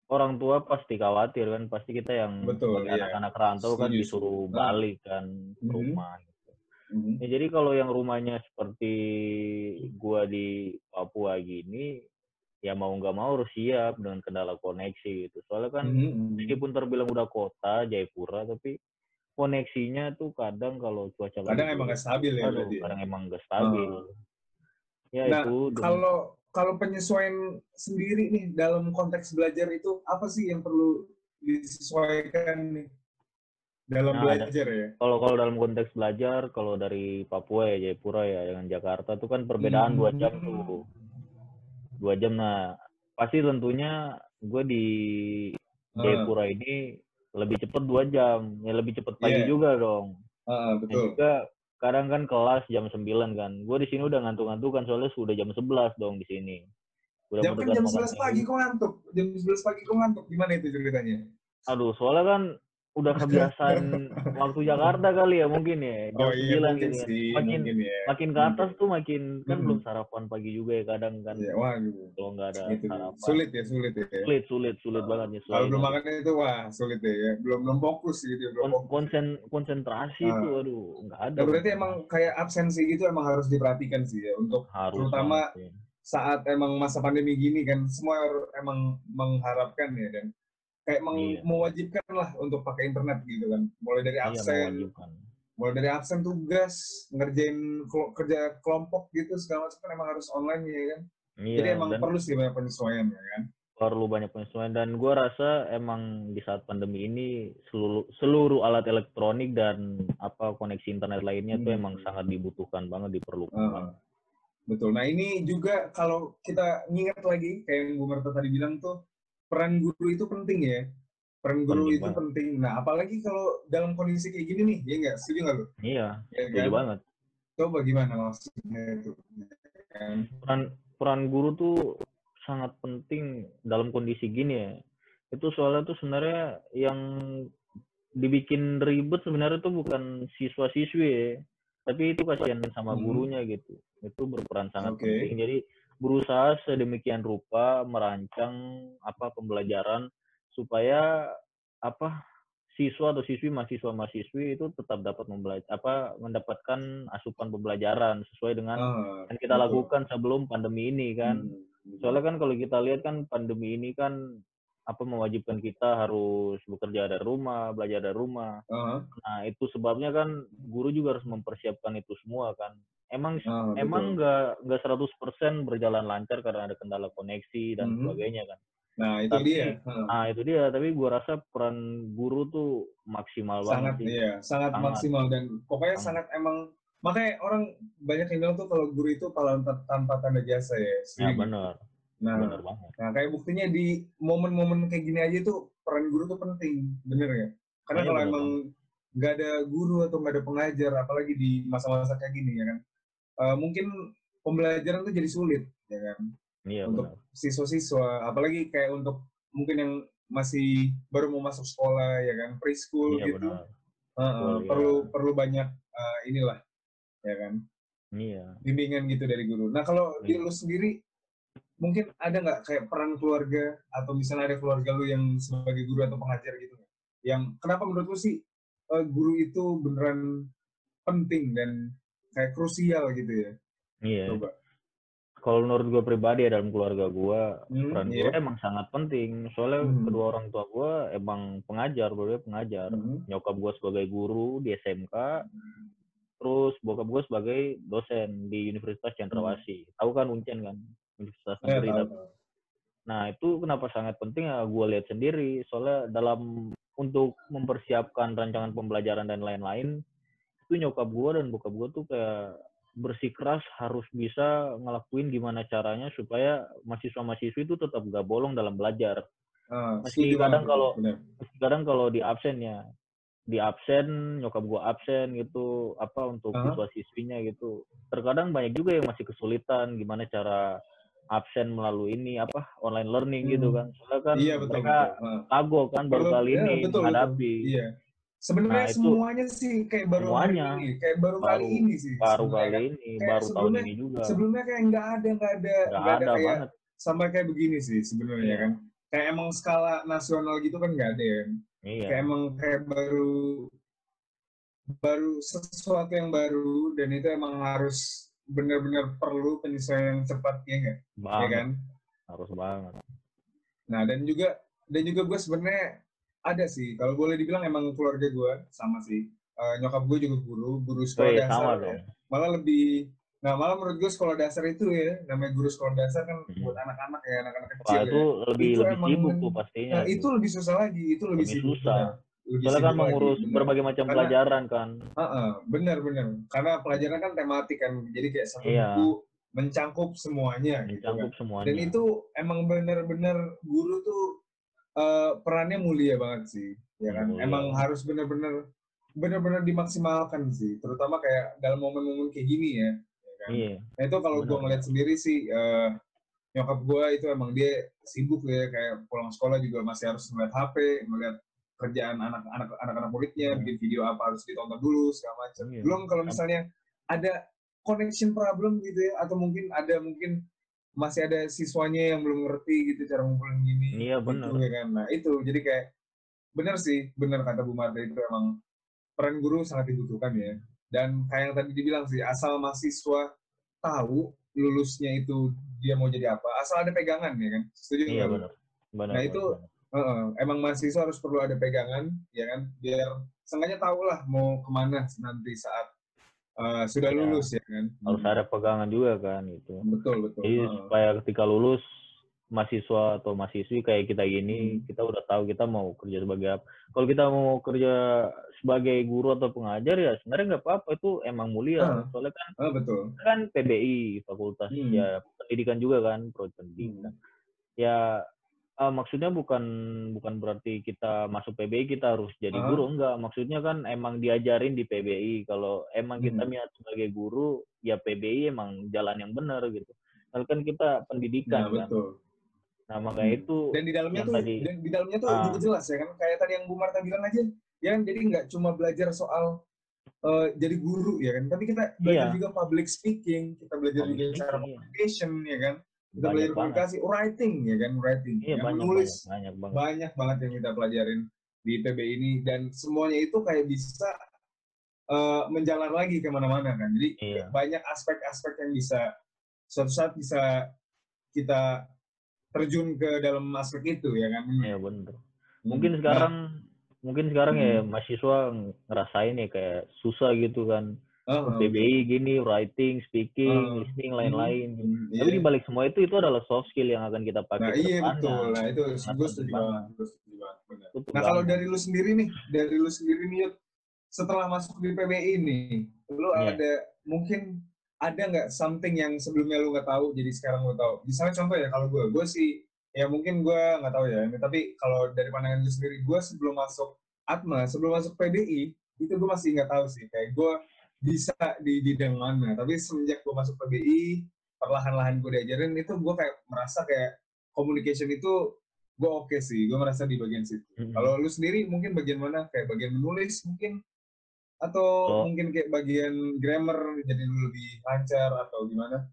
orang tua pasti khawatir kan pasti kita yang Betul, iya. anak-anak rantau kan disuruh setuju. balik kan ke Mhm. rumah gitu. Mhm. Ya, jadi kalau yang rumahnya seperti gua di Papua gini ya mau nggak mau harus siap dengan kendala koneksi gitu soalnya kan Mhm, mhm. meskipun terbilang udah kota Jayapura tapi koneksinya tuh kadang kalau cuaca lagi Kadang emang buruk, nggak stabil ya aduh, ya? kadang emang nggak stabil ya Nah, itu kalau kalau penyesuaian sendiri nih dalam konteks belajar itu apa sih yang perlu disesuaikan nih dalam Nah, belajar ya? kalau kalau dalam konteks belajar kalau dari Papua ya Jayapura ya dengan Jakarta tuh kan perbedaan dua jam Hmm. tuh dua jam nah pasti tentunya gue di Ah, Jayapura ini lebih cepet dua jam ya lebih cepet pagi Iya. juga dong dan betul. juga kadang kan kelas jam 9 kan gue di sini udah ngantuk-ngantuk kan soalnya sudah jam 11 dong di sini udah Jam kan jam makan 11 pagi kok ngantuk. Jam 11 pagi kok ngantuk. Gimana itu ceritanya? aduh soalnya kan udah kebiasaan waktu Jakarta kali ya mungkin ya jam Oh iya 9 mungkin gitu kan. sih, makin mungkin ya. makin ke atas tuh makin kan Mhm. belum sarapan pagi juga ya kadang kan Iya, wah gitu. kalau nggak ada Gitu. sarapan Sulit ya, sulit ya. sulit sulit sulit Ah, banget Kalau nyesuaiin belum makan itu wah sulit ya. ya. Belum belum fokus gitu, belum Kon- fokus. konsen konsentrasi Ah. itu aduh nggak ada Nah, berarti emang kayak absensi gitu emang harus diperhatikan sih ya untuk harus terutama banget sih. saat emang masa pandemi gini kan semua emang mengharapkan ya dan kayak meng- Iya. mewajibkan lah untuk pakai internet gitu kan mulai dari Iya, absen mewajibkan. mulai dari absen tugas ngerjain kelo- kerja kelompok gitu segala macam kan emang harus online ya kan Iya, Jadi emang perlu sih banyak penyesuaian ya kan. perlu banyak penyesuaian dan gue rasa emang di saat pandemi ini seluruh seluruh alat elektronik dan apa koneksi internet lainnya tuh Hmm. emang sangat dibutuhkan banget diperlukan Heeh. banget. betul. Nah ini juga kalau kita nginget lagi kayak yang Bu Marta tadi bilang tuh peran guru itu penting ya. Peran guru Penting itu banget. penting. Nah apalagi kalau dalam kondisi kayak gini nih, ya nggak? Setuju nggak lu? Iya, Ya setuju kan? banget. Coba gimana maksudnya itu? Ya kan? Peran peran guru tuh sangat penting dalam kondisi gini ya. Itu soalnya tuh sebenarnya yang dibikin ribet sebenarnya tuh bukan siswa-siswi ya, tapi itu kasihan sama Hmm. gurunya gitu. Itu berperan sangat Oke. penting. Jadi berusaha sedemikian rupa merancang apa pembelajaran supaya apa siswa atau siswi mahasiswa mahasiswi itu tetap dapat membelajar apa mendapatkan asupan pembelajaran sesuai dengan Ah, yang kita betul. lakukan sebelum pandemi ini kan. Hmm. Soalnya kan kalau kita lihat kan pandemi ini kan apa mewajibkan kita harus bekerja dari rumah, belajar dari rumah. Ah, Nah, itu sebabnya kan guru juga harus mempersiapkan itu semua kan. Emang ah, emang nggak nggak 100% berjalan lancar karena ada kendala koneksi dan Mhm. sebagainya kan. Nah itu Tapi dia. Ah. nah itu dia, tapi gua rasa peran guru tuh maksimal sangat banget sih. iya sangat, Sangat. maksimal dan pokoknya Sangat. sangat emang makanya orang banyak yang bilang tuh kalau guru itu ta- tanpa tanda jasa ya Ya setuju nggak? benar, nah benar banget. nah kayak buktinya di momen-momen kayak gini aja tuh peran guru tuh penting bener ya karena Iya, kalau bener emang nggak ada guru atau nggak ada pengajar apalagi di masa-masa kayak gini ya kan eh, mungkin pembelajaran tuh jadi sulit ya kan Iya untuk siswa-siswa apalagi kayak untuk mungkin yang masih baru mau masuk sekolah ya kan preschool Iya gitu benar. Heeh, Betul, iya. perlu perlu banyak eh, inilah ya kan Iya. bimbingan gitu dari guru. Nah kalau di Iya. lu sendiri mungkin ada nggak kayak peran keluarga atau misalnya ada keluarga lu yang sebagai guru atau pengajar gitu? Yang kenapa menurut lu sih eh, guru itu beneran penting dan kayak krusial gitu ya? Iya. Coba. Kalau menurut gue pribadi ya dalam keluarga gue, Hmm, peran iya. guru emang sangat penting. Soalnya Hmm. kedua orang tua gue emang pengajar, berdua pengajar. Mhm. Nyokap gue sebagai guru di SMK, terus bokap gue sebagai dosen di Universitas Cendrawasih. Tahu kan Uncen kan? Universitas Hmm. Ya, Negeri. tahu. Nah itu kenapa sangat penting ya gue lihat sendiri. Soalnya dalam untuk mempersiapkan rancangan pembelajaran dan lain-lain, itu nyokap gue dan bokap gue tuh kayak bersikeras harus bisa ngelakuin gimana caranya supaya mahasiswa-mahasiswi itu tetap gak bolong dalam belajar. Meski setuju kadang kalau- benar. Kadang kalau di absen ya, di absen nyokap gue absen gitu, apa untuk Aha. siswa-siswinya gitu. Terkadang banyak juga yang masih kesulitan gimana cara absen melalui ini apa online learning gitu Hmm. kan. Soalnya kan Iya betul. mereka betul. Ah. kagok kan baru kali ya, ini betul, betul. menghadapi. Iya. Sebenarnya Nah, semuanya sih kayak baru Semuanya. hari ini, kayak baru, kali Baru- ini sih. Baru kali ini, Kayak baru tahun ini juga. Sebelumnya kayak nggak ada, nggak ada, Nggak ada ada kayak banget. sampai kayak begini sih sebenarnya Iya. kan. Kayak emang skala nasional gitu kan nggak ada ya. Iya. Kayak emang kayak baru baru sesuatu yang baru dan itu emang harus benar-benar perlu penyesuaian yang cepat ya nggak? Ya kan? Harus banget. Nah dan juga dan juga gue sebenarnya ada sih kalau boleh dibilang emang keluarga gue sama sih Eh, nyokap gue juga guru guru Oh sekolah iya, dasar sama ya. malah lebih nah malah menurut gue sekolah dasar itu ya namanya guru sekolah dasar kan Hmm. buat anak-anak ya anak-anak Wah kecil itu ya. lebih Itu lebih emang- sibuk tuh pastinya. Nah itu lebih susah lagi itu lebih, Lebih sibuk, susah. benar. Lebih Soalnya kan lagi, mengurus benar. berbagai macam Karena- pelajaran kan. Heeh, benar benar karena pelajaran kan tematik kan jadi kayak satu Iya. buku mencangkup semuanya gitu kan. Mencangkup semuanya. dan itu emang benar-benar guru tuh eh, perannya mulia banget sih ya kan Mulia. emang harus benar-benar benar-benar dimaksimalkan sih terutama kayak dalam momen-momen kayak gini ya, ya kan? Iya. nah itu kalau gue ngeliat sendiri sih eh, nyokap gue itu emang dia sibuk ya kayak pulang sekolah juga masih harus ngeliat HP ngeliat kerjaan anak-anak anak-anak muridnya Hmm. bikin video apa harus ditonton dulu segala macam Iya. belum kalau misalnya ada connection problem gitu ya atau mungkin ada mungkin masih ada siswanya yang belum ngerti gitu cara ngumpulin gini Iya, gitu, benar. ya kan nah itu jadi kayak benar sih benar kata Bu Marta itu emang peran guru sangat dibutuhkan ya dan kayak yang tadi dibilang sih asal mahasiswa tahu lulusnya itu dia mau jadi apa asal ada pegangan ya kan setuju Iya benar. Benar. Nah, benar, itu-. Heeh, emang mahasiswa harus perlu ada pegangan, ya kan, biar sengaja tahu lah mau ke mana nanti saat uh, sudah Ya. lulus ya kan. harus ada pegangan juga kan itu Betul betul. jadi Heeh. supaya ketika lulus mahasiswa atau mahasiswi kayak kita gini Hmm. kita udah tahu kita mau kerja sebagai apa kalau kita mau kerja sebagai guru atau pengajar ya sebenarnya nggak apa-apa itu emang mulia Ah. soalnya kan Ah, betul. kan PBI fakultas Hmm. ya pendidikan juga kan prodi pendidikan ya ah, maksudnya bukan bukan berarti kita masuk PBI kita harus jadi Ah. guru enggak maksudnya kan emang diajarin di PBI kalau emang kita Hmm. niat sebagai guru ya PBI emang jalan yang benar gitu Soalnya kan kita pendidikan Nah, kan betul. nah makanya Hmm. itu Dan di dalamnya tuh tadi- dan di dalamnya tuh Ah. juga jelas ya kan kayak tadi yang Bu Marta bilang aja ya kan jadi nggak cuma belajar soal eh, jadi guru ya kan tapi kita belajar Iya. juga public speaking kita belajar Public juga cara iya. communication ya kan kita belajar banget. komunikasi writing ya kan writing. Iya yang banyak menulis banyak banyak banget. banyak banget yang kita pelajarin di PB ini. Dan semuanya itu kayak bisa eh, menjalar lagi ke mana-mana kan. Jadi Iya. banyak aspek-aspek yang bisa suatu saat bisa kita terjun ke dalam aspek itu ya kan. Iya bener. Hmm. mungkin Nah, sekarang mungkin sekarang ya Hmm. mahasiswa ngerasain ya kayak susah gitu kan ah, PBI gini writing speaking Ah. listening lain-lain hmm, tapi iya. di balik semua itu itu adalah soft skill yang akan kita pakai nah iya betul nah itu gue setuju banget. nah kalau dari lu sendiri nih dari lu sendiri nih setelah masuk di PBI nih lu Iya. ada mungkin ada nggak something yang sebelumnya lu nggak tahu jadi sekarang lu tahu misalnya contoh ya kalau gue gue sih ya mungkin gue nggak tahu ya tapi kalau dari pandangan gue sendiri gue sebelum masuk Atma sebelum masuk PBI itu gue masih nggak tahu sih kayak gue bisa di bidang mana tapi semenjak gue masuk PBI perlahan-lahan gue diajarin itu gue kayak merasa kayak communication itu gue oke sih gue merasa di bagian situ Mm-mm. kalau lu sendiri mungkin bagian mana kayak bagian menulis mungkin atau Kalau- mungkin kayak bagian grammar jadi lu lebih lancar atau gimana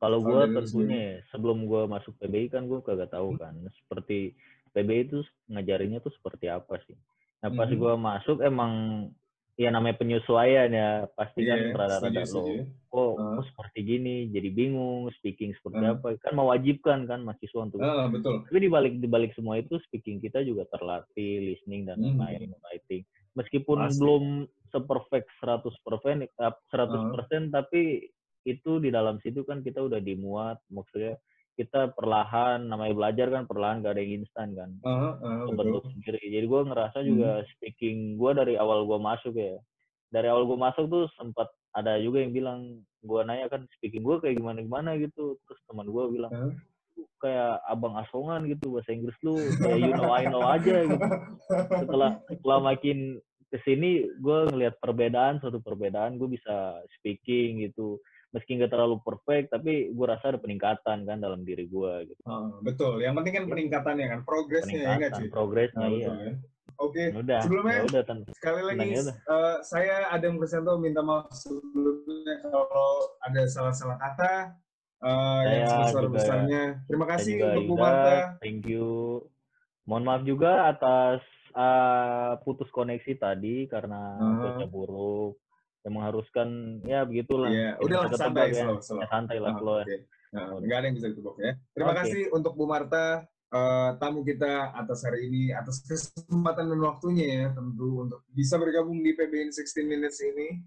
Kalau gue tentunya ya, sebelum gue masuk PBI kan gue kagak tahu Hmm. kan seperti PBI itu ngajarinnya tuh seperti apa sih. Nah pas Mhm. gue masuk emang ya namanya penyesuaian ya. Pasti kan Iya, rada-rada lo kok, Ah. kok seperti gini? Jadi bingung speaking seperti Ah. apa? Kan mewajibkan kan mahasiswa untuk ah betul. Tapi di balik di balik semua itu speaking kita juga terlatih listening dan Hmm. lain writing. Meskipun Pasti. belum seperfect 100% eh, 100% tapi itu di dalam situ kan kita udah dimuat. Maksudnya kita perlahan namanya belajar kan perlahan gak ada yang instan kan. Ah, membentuk betul. sendiri. Jadi gue ngerasa juga speaking gue dari awal gue masuk ya. Dari awal gue masuk tuh sempat ada juga yang bilang gue nanya kan speaking gue kayak gimana gimana? gitu. Terus teman gue bilang? "Lu kayak abang asongan gitu bahasa Inggris lu kayak you know I know aja gitu. Setelah setelah makin ke sini gue ngelihat perbedaan suatu perbedaan gue bisa speaking gitu meski nggak terlalu perfect tapi gue rasa ada peningkatan kan dalam diri gue gitu. Ah, betul. Yang penting kan peningkatannya kan progresnya ya nggak peningkatan cuy progresnya Nah, iya. betul ya. oke udah Sebelumnya, ya udah sekali lagi Tenang ya udah. eh, saya Adam Crescento minta maaf sebelumnya kalau ada salah-salah kata yang Saya sebesar besarnya terima Saya kasih juga untuk Bu Marta. Thank you. Mohon maaf juga atas uh, putus koneksi tadi karena Ah. cuaca buruk yang mengharuskan ya begitulah Iya, udahlah bisa santai ya. slow, slow. Ya, santai lah Ah, slow ya. oke. Nah, nggak ada yang bisa ditebak ya. Terima Oke. kasih untuk Bu Marta, eh, tamu kita atas hari ini, atas kesempatan dan waktunya ya, tentu untuk bisa bergabung di PBN 16 Minutes ini.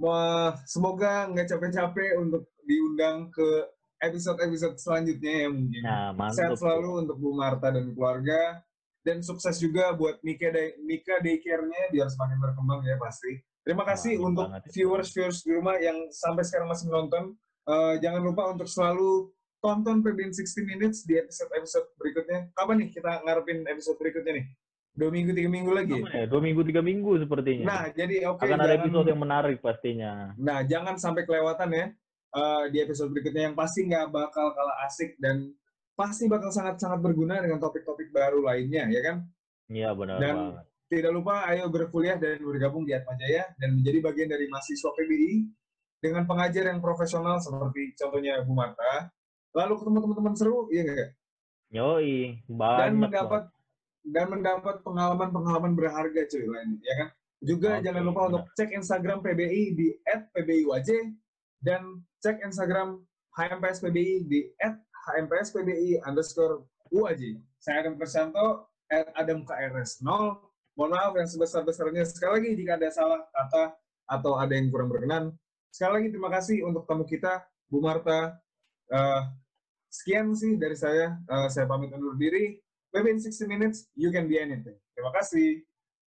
Mau- semoga nggak capek-capek untuk diundang ke episode-episode selanjutnya ya mungkin. Nah, Sehat mantap. selalu untuk Bu Marta dan keluarga. Dan sukses juga buat Mika, Day- Mika Daycare-nya biar semakin berkembang ya pasti. Terima kasih Wah, untuk viewers-viewers di rumah yang sampai sekarang masih menonton. Eh, jangan lupa untuk selalu tonton PBN 60 Minutes di episode-episode berikutnya. Kapan nih kita ngarepin episode berikutnya nih? Dua minggu, tiga minggu lagi? Ya? Dua minggu, tiga minggu sepertinya. Nah, jadi oke. Akan ada jangan- episode yang menarik pastinya. Nah, jangan sampai kelewatan ya eh, di episode berikutnya yang pasti nggak bakal kalah asik dan pasti bakal sangat-sangat berguna dengan topik-topik baru lainnya, ya kan? Iya, benar Dan banget. Tidak lupa ayo berkuliah dan bergabung di Atma Jaya dan menjadi bagian dari mahasiswa PBI dengan pengajar yang profesional seperti contohnya Bu Marta. Lalu ketemu teman-teman seru, iya nggak? Yoi, banyak. Dan banget. mendapat dan mendapat pengalaman-pengalaman berharga cuy lain, ya kan? Juga Oke, jangan lupa benar. untuk cek Instagram PBI di @pbiwaj dan cek Instagram HMPSPBI di @hmpspbi underscore UAJ. Saya Adam Persanto, at Adam KRS 0. Mohon maaf yang sebesar-besarnya. Sekali lagi jika ada salah kata atau ada yang kurang berkenan. Sekali lagi terima kasih untuk tamu kita, Bu Marta. Uh, sekian sih dari saya. Uh, saya pamit undur diri. Maybe in 60 minutes, you can be anything. Terima kasih.